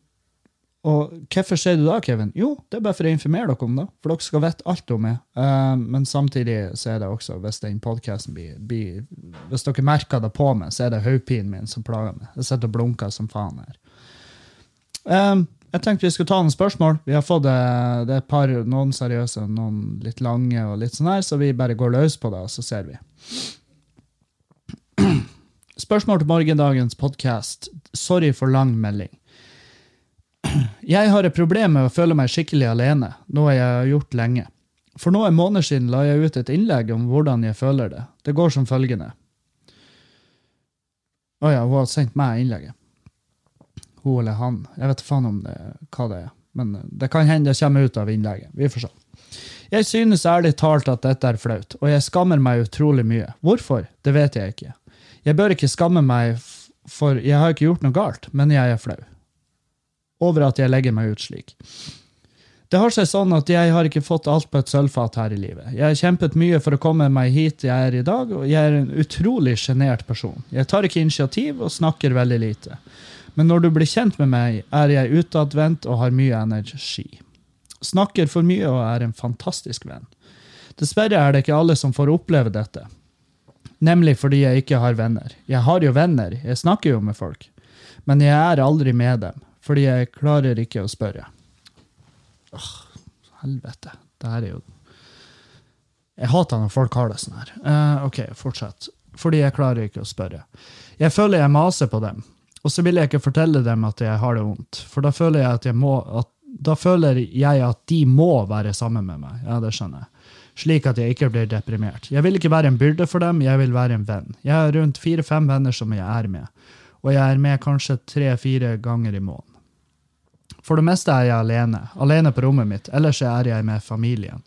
og hvorfor sier du da, Kevin? Jo, det er bare for å informere dere om det. For dere skal vite alt om meg. Um, men samtidig så er det også, hvis den podkasten blir, blir Hvis dere merker det på meg, så er det hodepinen min som plager meg. Jeg sitter og blunker som faen her. Um, jeg tenkte vi skulle ta noen spørsmål. Vi har fått eh, det et par, noen seriøse, noen litt lange, og litt sånn her, så vi bare går løs på det, og så ser vi. Spørsmål til morgendagens podkast. Sorry for lang melding. Jeg har et problem med å føle meg skikkelig alene, noe jeg har gjort lenge. For noen måneder siden la jeg ut et innlegg om hvordan jeg føler det. Det går som følgende. Å ja, hun har sendt meg innlegget. Hun eller han. Jeg vet faen om det, hva det er. Men det kan hende det kommer ut av innlegget. Vi får se. Jeg synes ærlig talt at dette er flaut, og jeg skammer meg utrolig mye. Hvorfor? Det vet jeg ikke. Jeg bør ikke skamme meg, for jeg har ikke gjort noe galt, men jeg er flau over at jeg legger meg ut slik. Det har seg sånn at jeg har ikke fått alt på et sølvfat her i livet. Jeg har kjempet mye for å komme meg hit jeg er i dag, og jeg er en utrolig sjenert person. Jeg tar ikke initiativ og snakker veldig lite. Men når du blir kjent med meg, er jeg utadvendt og har mye energi. Snakker for mye og er en fantastisk venn. Dessverre er det ikke alle som får oppleve dette. Nemlig fordi jeg ikke har venner. Jeg har jo venner, jeg snakker jo med folk. Men jeg er aldri med dem, fordi jeg klarer ikke å spørre. Åh, helvete. Det her er jo Jeg hater når folk har det sånn her. Eh, ok, fortsett. Fordi jeg klarer ikke å spørre. Jeg føler jeg maser på dem, og så vil jeg ikke fortelle dem at jeg har det vondt, for da føler jeg at jeg må at, Da føler jeg at de må være sammen med meg. Ja, det skjønner jeg. Slik at jeg ikke blir deprimert. Jeg vil ikke være en byrde for dem, jeg vil være en venn. Jeg har rundt fire-fem venner som jeg er med, og jeg er med kanskje tre-fire ganger i måneden. For det meste er jeg alene, alene på rommet mitt, ellers er jeg med familien.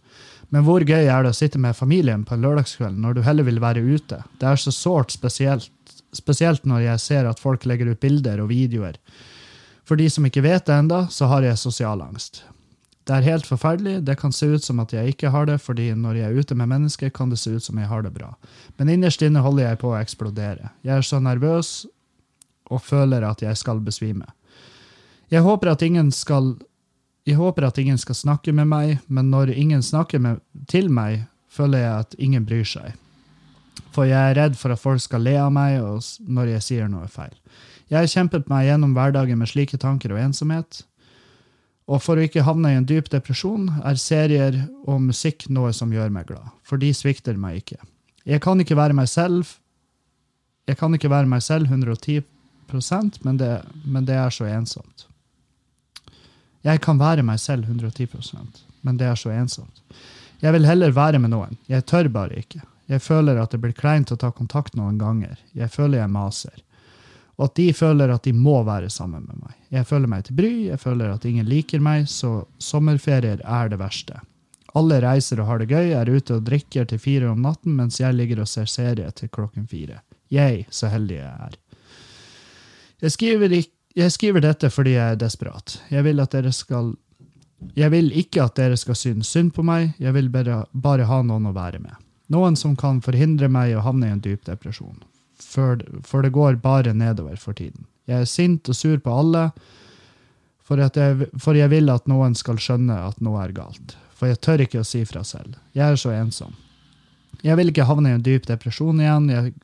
Men hvor gøy er det å sitte med familien på en lørdagskveld når du heller vil være ute? Det er så sårt spesielt, spesielt når jeg ser at folk legger ut bilder og videoer. For de som ikke vet det enda, så har jeg sosial angst. Det er helt forferdelig. Det kan se ut som at jeg ikke har det, fordi når jeg er ute med mennesker, kan det se ut som jeg har det bra. Men innerst inne holder jeg på å eksplodere. Jeg er så nervøs og føler at jeg skal besvime. Jeg håper at ingen skal jeg håper at ingen skal snakke med meg, men når ingen snakker med, til meg, føler jeg at ingen bryr seg. For jeg er redd for at folk skal le av meg når jeg sier noe feil. Jeg har kjempet meg gjennom hverdagen med slike tanker og ensomhet. Og for å ikke havne i en dyp depresjon, er serier og musikk noe som gjør meg glad. For de svikter meg ikke. Jeg kan ikke være meg selv Jeg kan ikke være meg selv 110% men det, men det er så ensomt. Jeg kan være meg selv 110% men det er så ensomt. Jeg vil heller være med noen. Jeg tør bare ikke. Jeg føler at det blir kleint å ta kontakt noen ganger. Jeg føler jeg maser. Og at de føler at de må være sammen med meg. Jeg føler meg til bry, jeg føler at ingen liker meg, så sommerferier er det verste. Alle reiser og har det gøy, er ute og drikker til fire om natten, mens jeg ligger og ser serie til klokken fire. Jeg, så heldig jeg er. Jeg skriver, ikk- jeg skriver dette fordi jeg er desperat. Jeg vil at dere skal Jeg vil ikke at dere skal synes synd på meg, jeg vil bare, bare ha noen å være med. Noen som kan forhindre meg å havne i en dyp depresjon. For, for det går bare nedover for tiden. Jeg er sint og sur på alle, for, jeg, for jeg vil at noen skal skjønne at noe er galt. For jeg tør ikke å si fra selv. Jeg er så ensom. Jeg vil ikke havne i en dyp depresjon igjen, jeg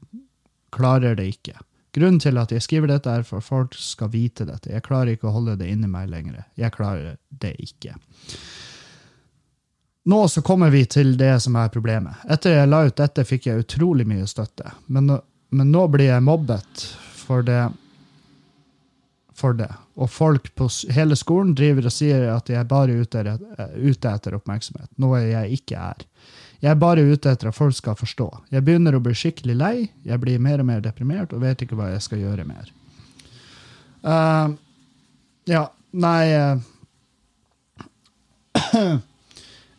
klarer det ikke. Grunnen til at jeg skriver dette er for at folk skal vite dette. Jeg klarer ikke å holde det inni meg lenger. Jeg klarer det ikke. Nå så kommer vi til det som er problemet. Etter jeg la ut dette, fikk jeg utrolig mye støtte. Men men nå blir jeg mobbet for det. For det. Og folk på hele skolen driver og sier at jeg bare er- ute etter oppmerksomhet. Noe jeg ikke er. Jeg er bare ute etter at folk skal forstå. Jeg begynner å bli skikkelig lei, jeg blir mer og mer deprimert og vet ikke hva jeg skal gjøre mer. Uh, ja, nei uh,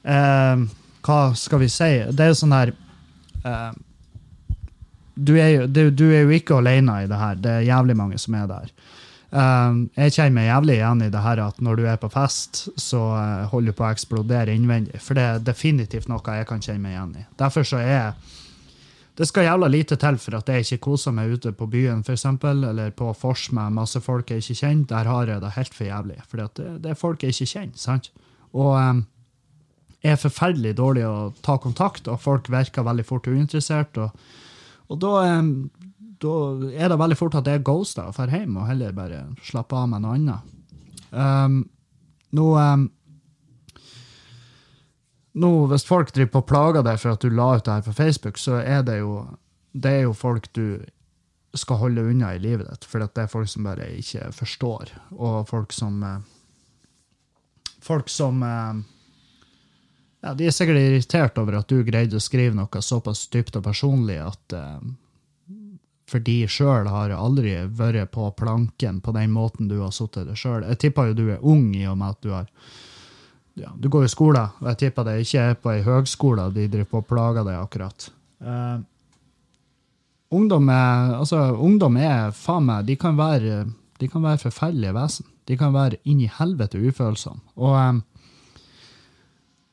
uh, Hva skal vi si? Det er jo sånn her du, er jo, du, du er jo ikke alene i det her. Det er jævlig mange som er der. Um, jeg kjenner meg jævlig igjen i det her at når du er på fest, så uh, holder du på å eksplodere innvendig. For det er definitivt noe jeg kan kjenne meg igjen i. Derfor så er det skal jævla lite til for at jeg ikke koser meg ute på byen, eksempel, eller på vors med masse folk jeg ikke kjenner. Der har jeg det helt for jævlig. For det, det er folk jeg ikke kjenner. sant? Og um, jeg er forferdelig dårlig å ta kontakt, og folk virker veldig fort uinteressert. Og, og da, em, da er det veldig fort at jeg ghoster og drar hjem og heller bare slapper av med noe annet. Um, nå, um, nå, hvis folk driver på og plager deg for at du la ut det her på Facebook, så er det jo, det er jo folk du skal holde unna i livet ditt, for det er folk som bare ikke forstår, og folk som eh, Folk som eh, ja, De er sikkert irritert over at du greide å skrive noe såpass dypt og personlig at eh, for de sjøl har aldri vært på planken på den måten du har sittet det sjøl. Jeg tipper jo du er ung i og med at du har ja, Du går i skole, og jeg tipper det ikke er på ei høgskole de driver på og plager deg akkurat. Uh, ungdom er altså, ungdom er faen meg De kan være, de kan være forferdelige vesen. De kan være inn i helvete ufølsomme. Og eh,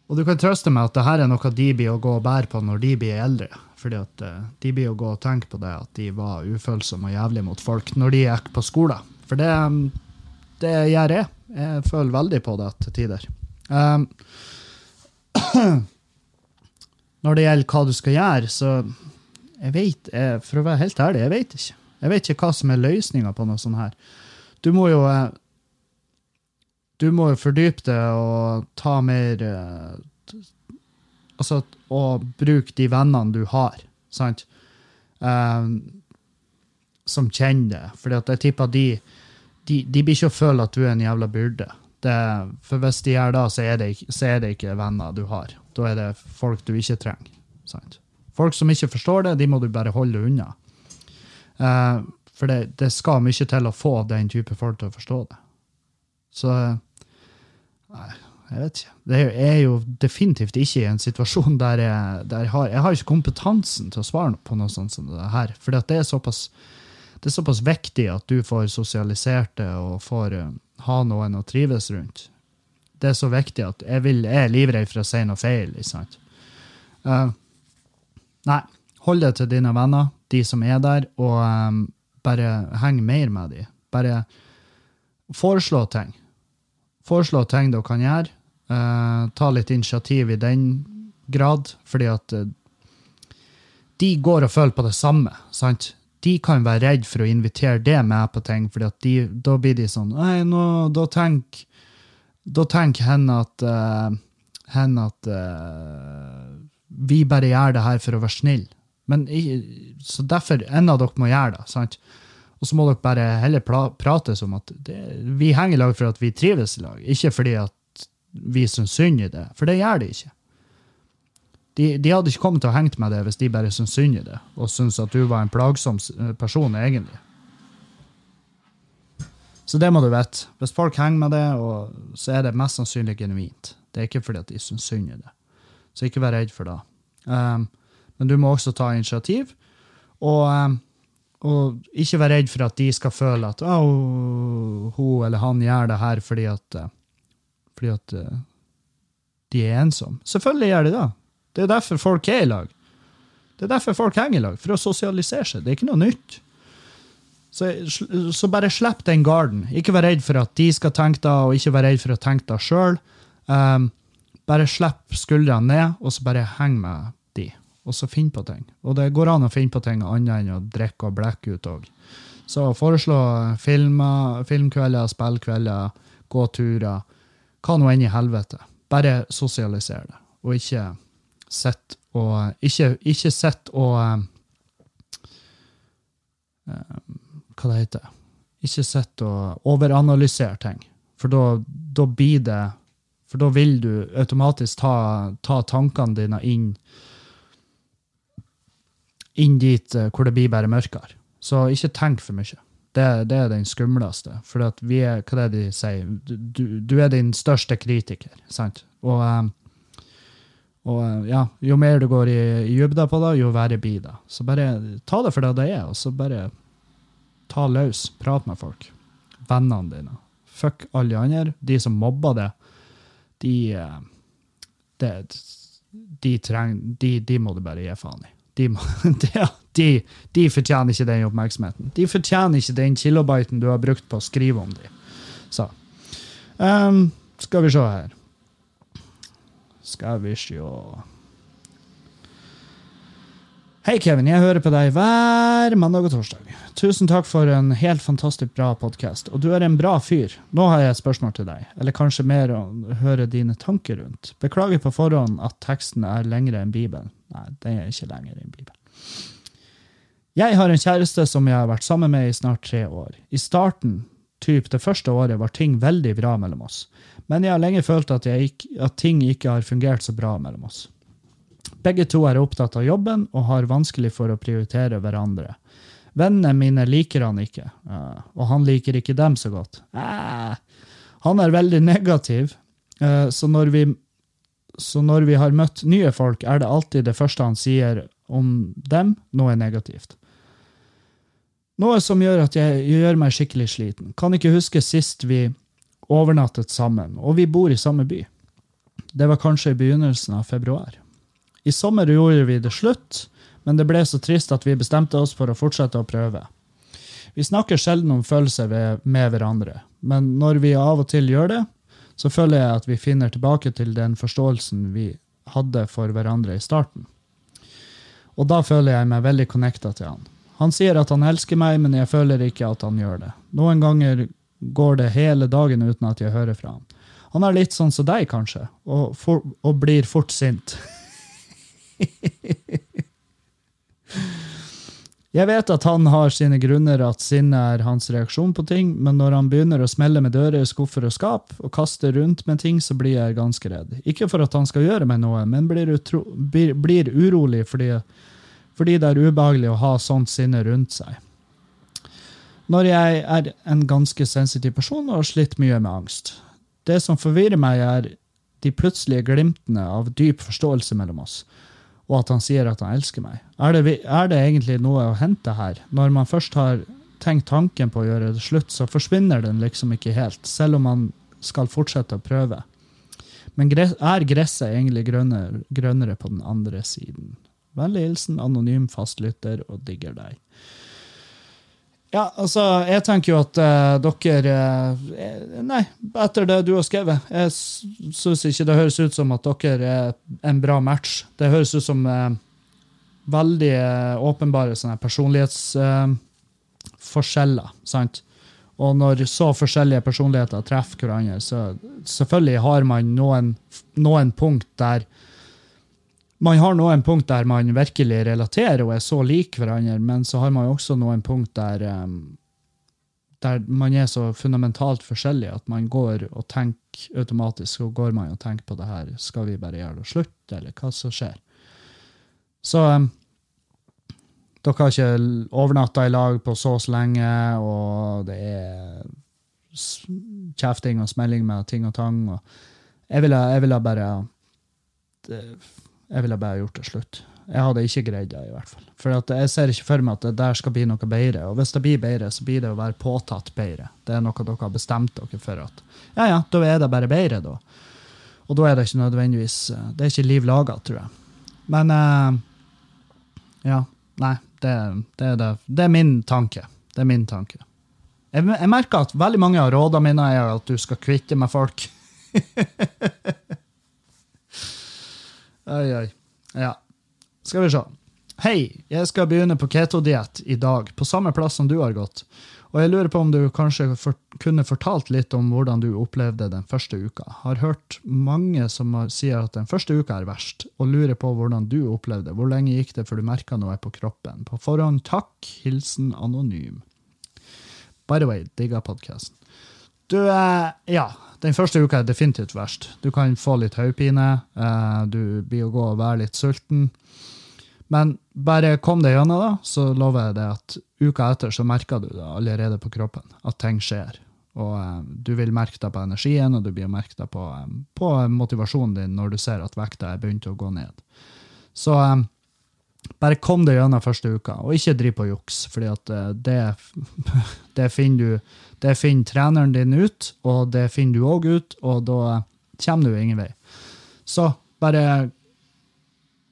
og du kan trøste meg at det her er noe de blir å gå og bære på når de blir eldre. Fordi at eh, de blir å gå og tenke på det at de var ufølsomme og jævlige mot folk når de gikk på skolen. For det, det gjør jeg. Jeg føler veldig på det til tider. Um, når det gjelder hva du skal gjøre, så jeg vet, For å være helt ærlig, jeg vet ikke. Jeg vet ikke hva som er løsninga på noe sånt her. Du må jo eh, du må jo fordype deg og ta mer eh, Altså og bruke de vennene du har, sant? um, som kjenner det. For jeg tipper de, de De blir ikke å føle at du er en jævla byrde. Det, for hvis de gjør det, så er det, så er det ikke venner du har. Da er det folk du ikke trenger. Sant? Folk som ikke forstår det, de må du bare holde unna. Uh, for det, det skal mye til å få den type folk til å forstå det. Så Nei, jeg vet ikke. Det er jo- definitivt ikke i en situasjon der jeg, der jeg har Jeg har ikke kompetansen til å svare på noe sånt som det her. For det er såpass det er såpass viktig at du får sosialisert det og får uh, ha noen å trives rundt. det er så viktig at jeg, vil, jeg er livredd for å si noe feil. ikke sant? Uh, nei, hold det til dine venner, de som er der, og um, bare heng mer med dem. Bare foreslå ting. Foreslå ting dere kan gjøre. Eh, ta litt initiativ i den grad, fordi at eh, de går og føler på det samme. sant? De kan være redd for å invitere det med på ting, fordi da blir de sånn Nei, nå, da tenker da tenker hen at uh, hen at uh, vi bare gjør det her for å være snill. Men, så derfor, en av dere må gjøre det. sant? Og så må dere bare heller prates om at det, vi henger i lag for at vi trives i lag, ikke fordi at vi syns synd i det. For det gjør de ikke. De, de hadde ikke kommet til å hengt med det hvis de bare syntes synd i det, og syntes at du var en plagsom person egentlig. Så det må du vite. Hvis folk henger med det, så er det mest sannsynlig genuint. Det er ikke fordi at de syns synd i det. Så ikke vær redd for det. Um, men du må også ta initiativ, og, um, og ikke vær redd for at de skal føle at oh, hun eller han gjør det her fordi at, uh, fordi at uh, de er ensomme. Selvfølgelig gjør de det. Det er derfor folk er i lag. Det er derfor folk henger i lag, for å sosialisere seg. Det er ikke noe nytt. Så, så bare slipp den garden. Ikke vær redd for at de skal tenke det, og ikke vær redd for å tenke det sjøl. Um, bare slipp skuldrene ned, og så bare heng med. Og så finne på ting. Og det går an å finne på ting annet enn å drikke og blekke ut òg. Så foreslå filmer, filmkvelder, spillkvelder, gå turer. Hva nå enn i helvete. Bare sosialiser det, og ikke sitt og Ikke, ikke sitt og um, hva det heter. Ikke sitt og overanalysere ting. For da blir det For da vil du automatisk ta, ta tankene dine inn inn dit eh, hvor det blir bare mørkere. Så ikke tenk for mye. Det, det er den skumleste. For at vi er, hva er det de sier? Du, du, er din største kritiker, sant? Og, eh, og eh, ja, jo mer du går i, i dybda på det, jo verre blir det. Så bare ta det for det det er, og så bare ta løs. Prat med folk. Vennene dine. Fuck alle andre. De som mobber det, de det, de, treng, de, de må du bare gi faen i. De, de, de, fortjener ikke den oppmerksomheten. De fortjener ikke den kilobiten du har brukt på å skrive om dem. Så um, Skal vi se her. Skal vi se Hei, Kevin. Jeg hører på deg hver mandag og torsdag. Tusen takk for en helt fantastisk bra podkast. Og du er en bra fyr. Nå har jeg et spørsmål til deg, eller kanskje mer å høre dine tanker rundt. Beklager på forhånd at teksten er lengre enn Bibelen. Nei, den er ikke lengre enn Bibelen. Jeg har en kjæreste som jeg har vært sammen med i snart tre år. I starten, typ det første året, var ting veldig bra mellom oss. Men jeg har lenge følt at, ikke, at ting ikke har fungert så bra mellom oss. Begge to er opptatt av jobben og har vanskelig for å prioritere hverandre. Vennene mine liker han ikke, eh, og han liker ikke dem så godt. Eh, han er veldig negativ, eh, så når, vi, så når vi har møtt nye folk, er det alltid det første han sier om dem, noe negativt. Noe som gjør at jeg gjør meg skikkelig sliten. Kan ikke huske sist vi overnattet sammen, og vi bor i samme by. Det var kanskje i begynnelsen av februar. I sommer gjorde vi det slutt, men det ble så trist at vi bestemte oss for å fortsette å prøve. Vi snakker sjelden om følelser med hverandre, men når vi av og til gjør det, så føler jeg at vi finner tilbake til den forståelsen vi hadde for hverandre i starten. Og da føler jeg meg veldig connecta til han. Han sier at han elsker meg, men jeg føler ikke at han gjør det. Noen ganger går det hele dagen uten at jeg hører fra han. Han er litt sånn som deg, kanskje, og, for, og blir fort sint. Jeg vet at han har sine grunner, at sinne er hans reaksjon på ting, men når han begynner å smelle med dører, skuffer og skap, og kaste rundt med ting, så blir jeg ganske redd. Ikke for at han skal gjøre meg noe, men blir, utro, blir, blir urolig fordi, fordi det er ubehagelig å ha sånt sinne rundt seg. Når jeg er en ganske sensitiv person og har slitt mye med angst. Det som forvirrer meg, er de plutselige glimtene av dyp forståelse mellom oss og at han sier at han elsker meg. Er det, er det egentlig noe å hente her? Når man først har tenkt tanken på å gjøre det slutt, så forsvinner den liksom ikke helt, selv om man skal fortsette å prøve. Men er gresset egentlig grønnere, grønnere på den andre siden? Vennlig hilsen anonym fastlytter og digger deg. Ja, altså, jeg tenker jo at uh, dere uh, Nei, etter det du har skrevet. Jeg syns ikke det høres ut som at dere er en bra match. Det høres ut som uh, veldig åpenbare sånne personlighetsforskjeller. sant? Og når så forskjellige personligheter treffer hverandre, så selvfølgelig har man noen, noen punkt der man har noen punkt der man virkelig relaterer og er så lik hverandre, men så har man jo også noen punkt der, um, der man er så fundamentalt forskjellig at man går og tenker automatisk og går man og tenker på det her. Skal vi bare gjøre det slutt, eller hva som skjer? Så um, dere har ikke overnatta i lag på så lenge, og det er kjefting og smelling med ting og tang. Og jeg ville, jeg ville bare det, jeg ville bare gjort det slutt. Jeg hadde ikke greid det, i hvert fall. For jeg ser ikke for meg at det der skal bli noe bedre. Og hvis det blir bedre, så blir det å være påtatt bedre. Det er noe dere har bestemt dere for at ja, ja, da er det bare bedre, da. Og da er det ikke nødvendigvis Det er ikke liv laga, tror jeg. Men uh, ja. Nei, det, det, er det. det er min tanke. Det er min tanke. Jeg, jeg merker at veldig mange av rådene mine er at du skal kvitte med folk. Oi, oi. Ja. Skal vi se. Hei, jeg skal begynne på ketodiett i dag, på samme plass som du har gått. Og jeg lurer på om du kanskje for, kunne fortalt litt om hvordan du opplevde den første uka. Har hørt mange som sier at den første uka er verst, og lurer på hvordan du opplevde. Hvor lenge gikk det før du merka noe på kroppen? På forhånd takk. Hilsen anonym. By the way, digga podkasten. Du, eh, ja. Den første uka er definitivt verst. Du kan få litt hodepine. Eh, du blir å gå og være litt sulten. Men bare kom deg gjennom da, så lover jeg deg at uka etter så merker du det allerede på kroppen. At ting skjer. Og eh, du vil merke det på energien, og du blir merke det på, eh, på motivasjonen din når du ser at vekta er begynt å gå ned. Så bare kom deg gjennom første uka, og ikke driv på juks, eh, det, det finner du det finner treneren din ut, og det finner du òg ut, og da kommer du ingen vei. Så bare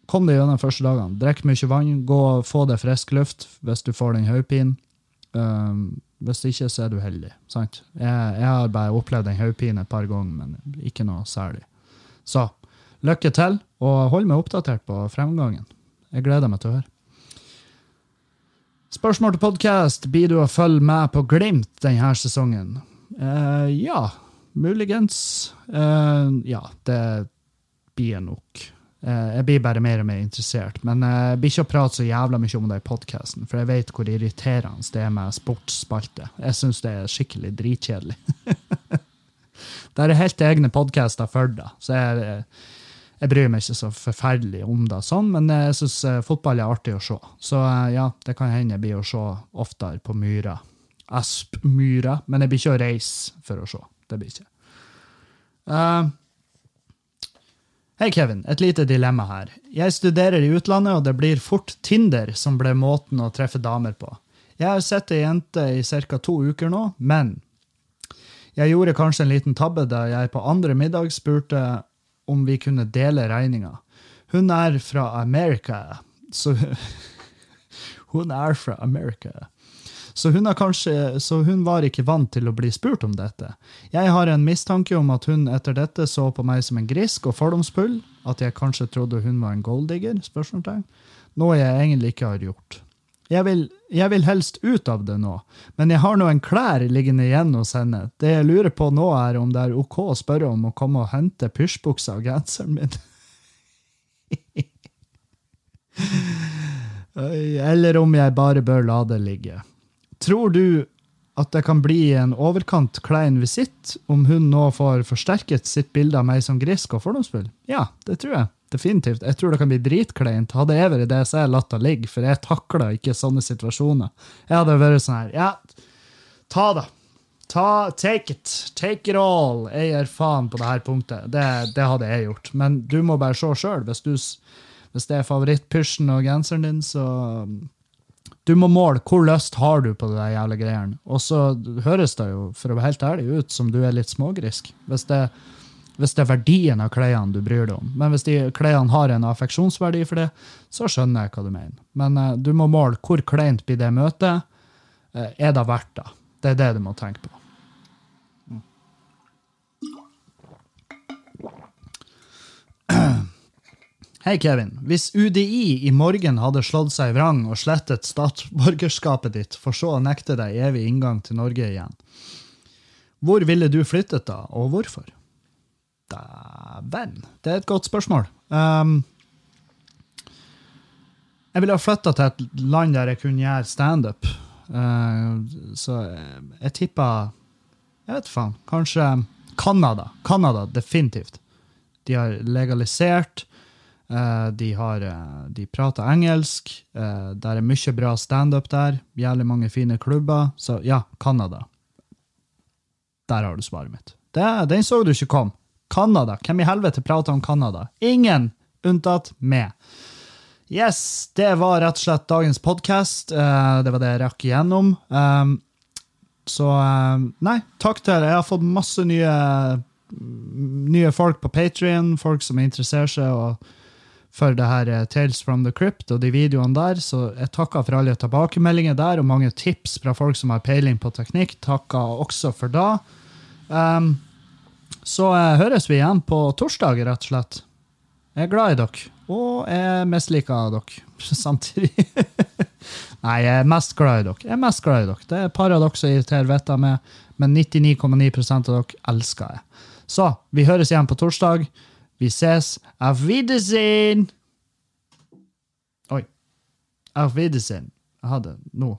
kom deg gjennom første dagene. Drikk mye vann, gå og få deg frisk luft hvis du får den hodepinen. Um, hvis ikke, så er du heldig. sant? Jeg, jeg har bare opplevd den hodepinen et par ganger, men ikke noe særlig. Så lykke til, og hold meg oppdatert på fremgangen. Jeg gleder meg til å høre. Spørsmål til podkast. Blir du å følge med på Glimt denne sesongen? Uh, ja, muligens. Uh, ja, det blir jeg nok. Uh, jeg blir bare mer og mer interessert. Men jeg blir ikke å prate så jævla mye om det i podkasten, for jeg vet hvor irriterende det er med sportsspalte. Jeg syns det er skikkelig dritkjedelig. det er helt egne podkaster for det, så jeg, jeg bryr meg ikke så forferdelig om det, sånn, men jeg syns fotball er artig å se. Så eh, ja, det kan hende jeg blir å se oftere på Myra. Aspmyra. Men jeg blir ikke å reise for å se. Det blir ikke. Uh, Hei, Kevin. Et lite dilemma her. Jeg studerer i utlandet, og det blir fort Tinder som ble måten å treffe damer på. Jeg har sett ei jente i ca. to uker nå, men jeg gjorde kanskje en liten tabbe da jeg på andre middag spurte om vi kunne dele regninga. Hun er fra Amerika, så Hun er fra Amerika. Så hun, kanskje, så hun var ikke vant til å bli spurt om dette. Jeg har en mistanke om at hun etter dette så på meg som en grisk og fordomsfull, at jeg kanskje trodde hun var en golddigger, spørsmålstegn, noe jeg egentlig ikke har gjort. Jeg vil, jeg vil helst ut av det nå, men jeg har noen klær liggende igjen hos henne. Det jeg lurer på nå, er om det er ok å spørre om å komme og hente pysjbuksa og genseren min. Eller om jeg bare bør la det ligge. Tror du at det kan bli en overkant klein visitt om hun nå får forsterket sitt bilde av meg som grisk og fordomsfull? Ja, det tror jeg. Definitivt. Jeg tror det kan bli dritkleint. Hadde jeg vært det, så hadde jeg latt det ligge, for jeg takler ikke sånne situasjoner. Jeg hadde vært sånn her, ja, ta det. Ta, take it. Take it all. Jeg gir faen på det her punktet. Det, det hadde jeg gjort. Men du må bare se sjøl. Hvis, hvis det er favorittpysjen og genseren din, så du må måle hvor lyst har du på det der jævla greiene. Og så høres det jo, for å være helt ærlig, ut som du er litt smågrisk. Hvis det, Hvis det er verdien av klærne du bryr deg om. Men hvis de klærne har en affeksjonsverdi for det, så skjønner jeg hva du mener. Men uh, du må måle hvor kleint blir det møtet. Uh, er det verdt det? Det er det du må tenke på. Hei, Kevin. Hvis UDI i morgen hadde slått seg vrang og slettet statsborgerskapet ditt, for så å nekte deg evig inngang til Norge igjen, hvor ville du flyttet da, og hvorfor? Dæven, det er et godt spørsmål. Um, jeg ville ha flytta til et land der jeg kunne gjøre standup. Uh, så jeg tipper Jeg vet faen. Kanskje Canada. Canada, definitivt. De har legalisert. Uh, de, har, uh, de prater engelsk. Uh, det er mye bra standup der. Jævlig mange fine klubber. Så ja, Canada. Der har du svaret mitt. Den så du ikke kom. Canada. Hvem i helvete prater om Canada? Ingen, unntatt meg. Yes, det var rett og slett dagens podkast. det var det jeg rakk igjennom. Um, så nei, takk til. Jeg har fått masse nye, nye folk på Patrion, folk som interesserer seg for det her Tales from the Crypt og de videoene der. Så jeg takker for alle tilbakemeldinger der, og mange tips fra folk som har peiling på teknikk. Takker også for det. Um, så høres vi igjen på torsdag, rett og slett. Jeg er glad i dere, og jeg misliker dere samtidig. Nei, jeg er mest glad i dere. Jeg er mest glad i dere. Det er et par av dere som irriterer vettet meg, men 99,9 av dere elsker jeg. Så vi høres igjen på torsdag. Vi ses. Auf Wiedersehen! Oi. Auf Wiedersehen. Jeg hadde nå.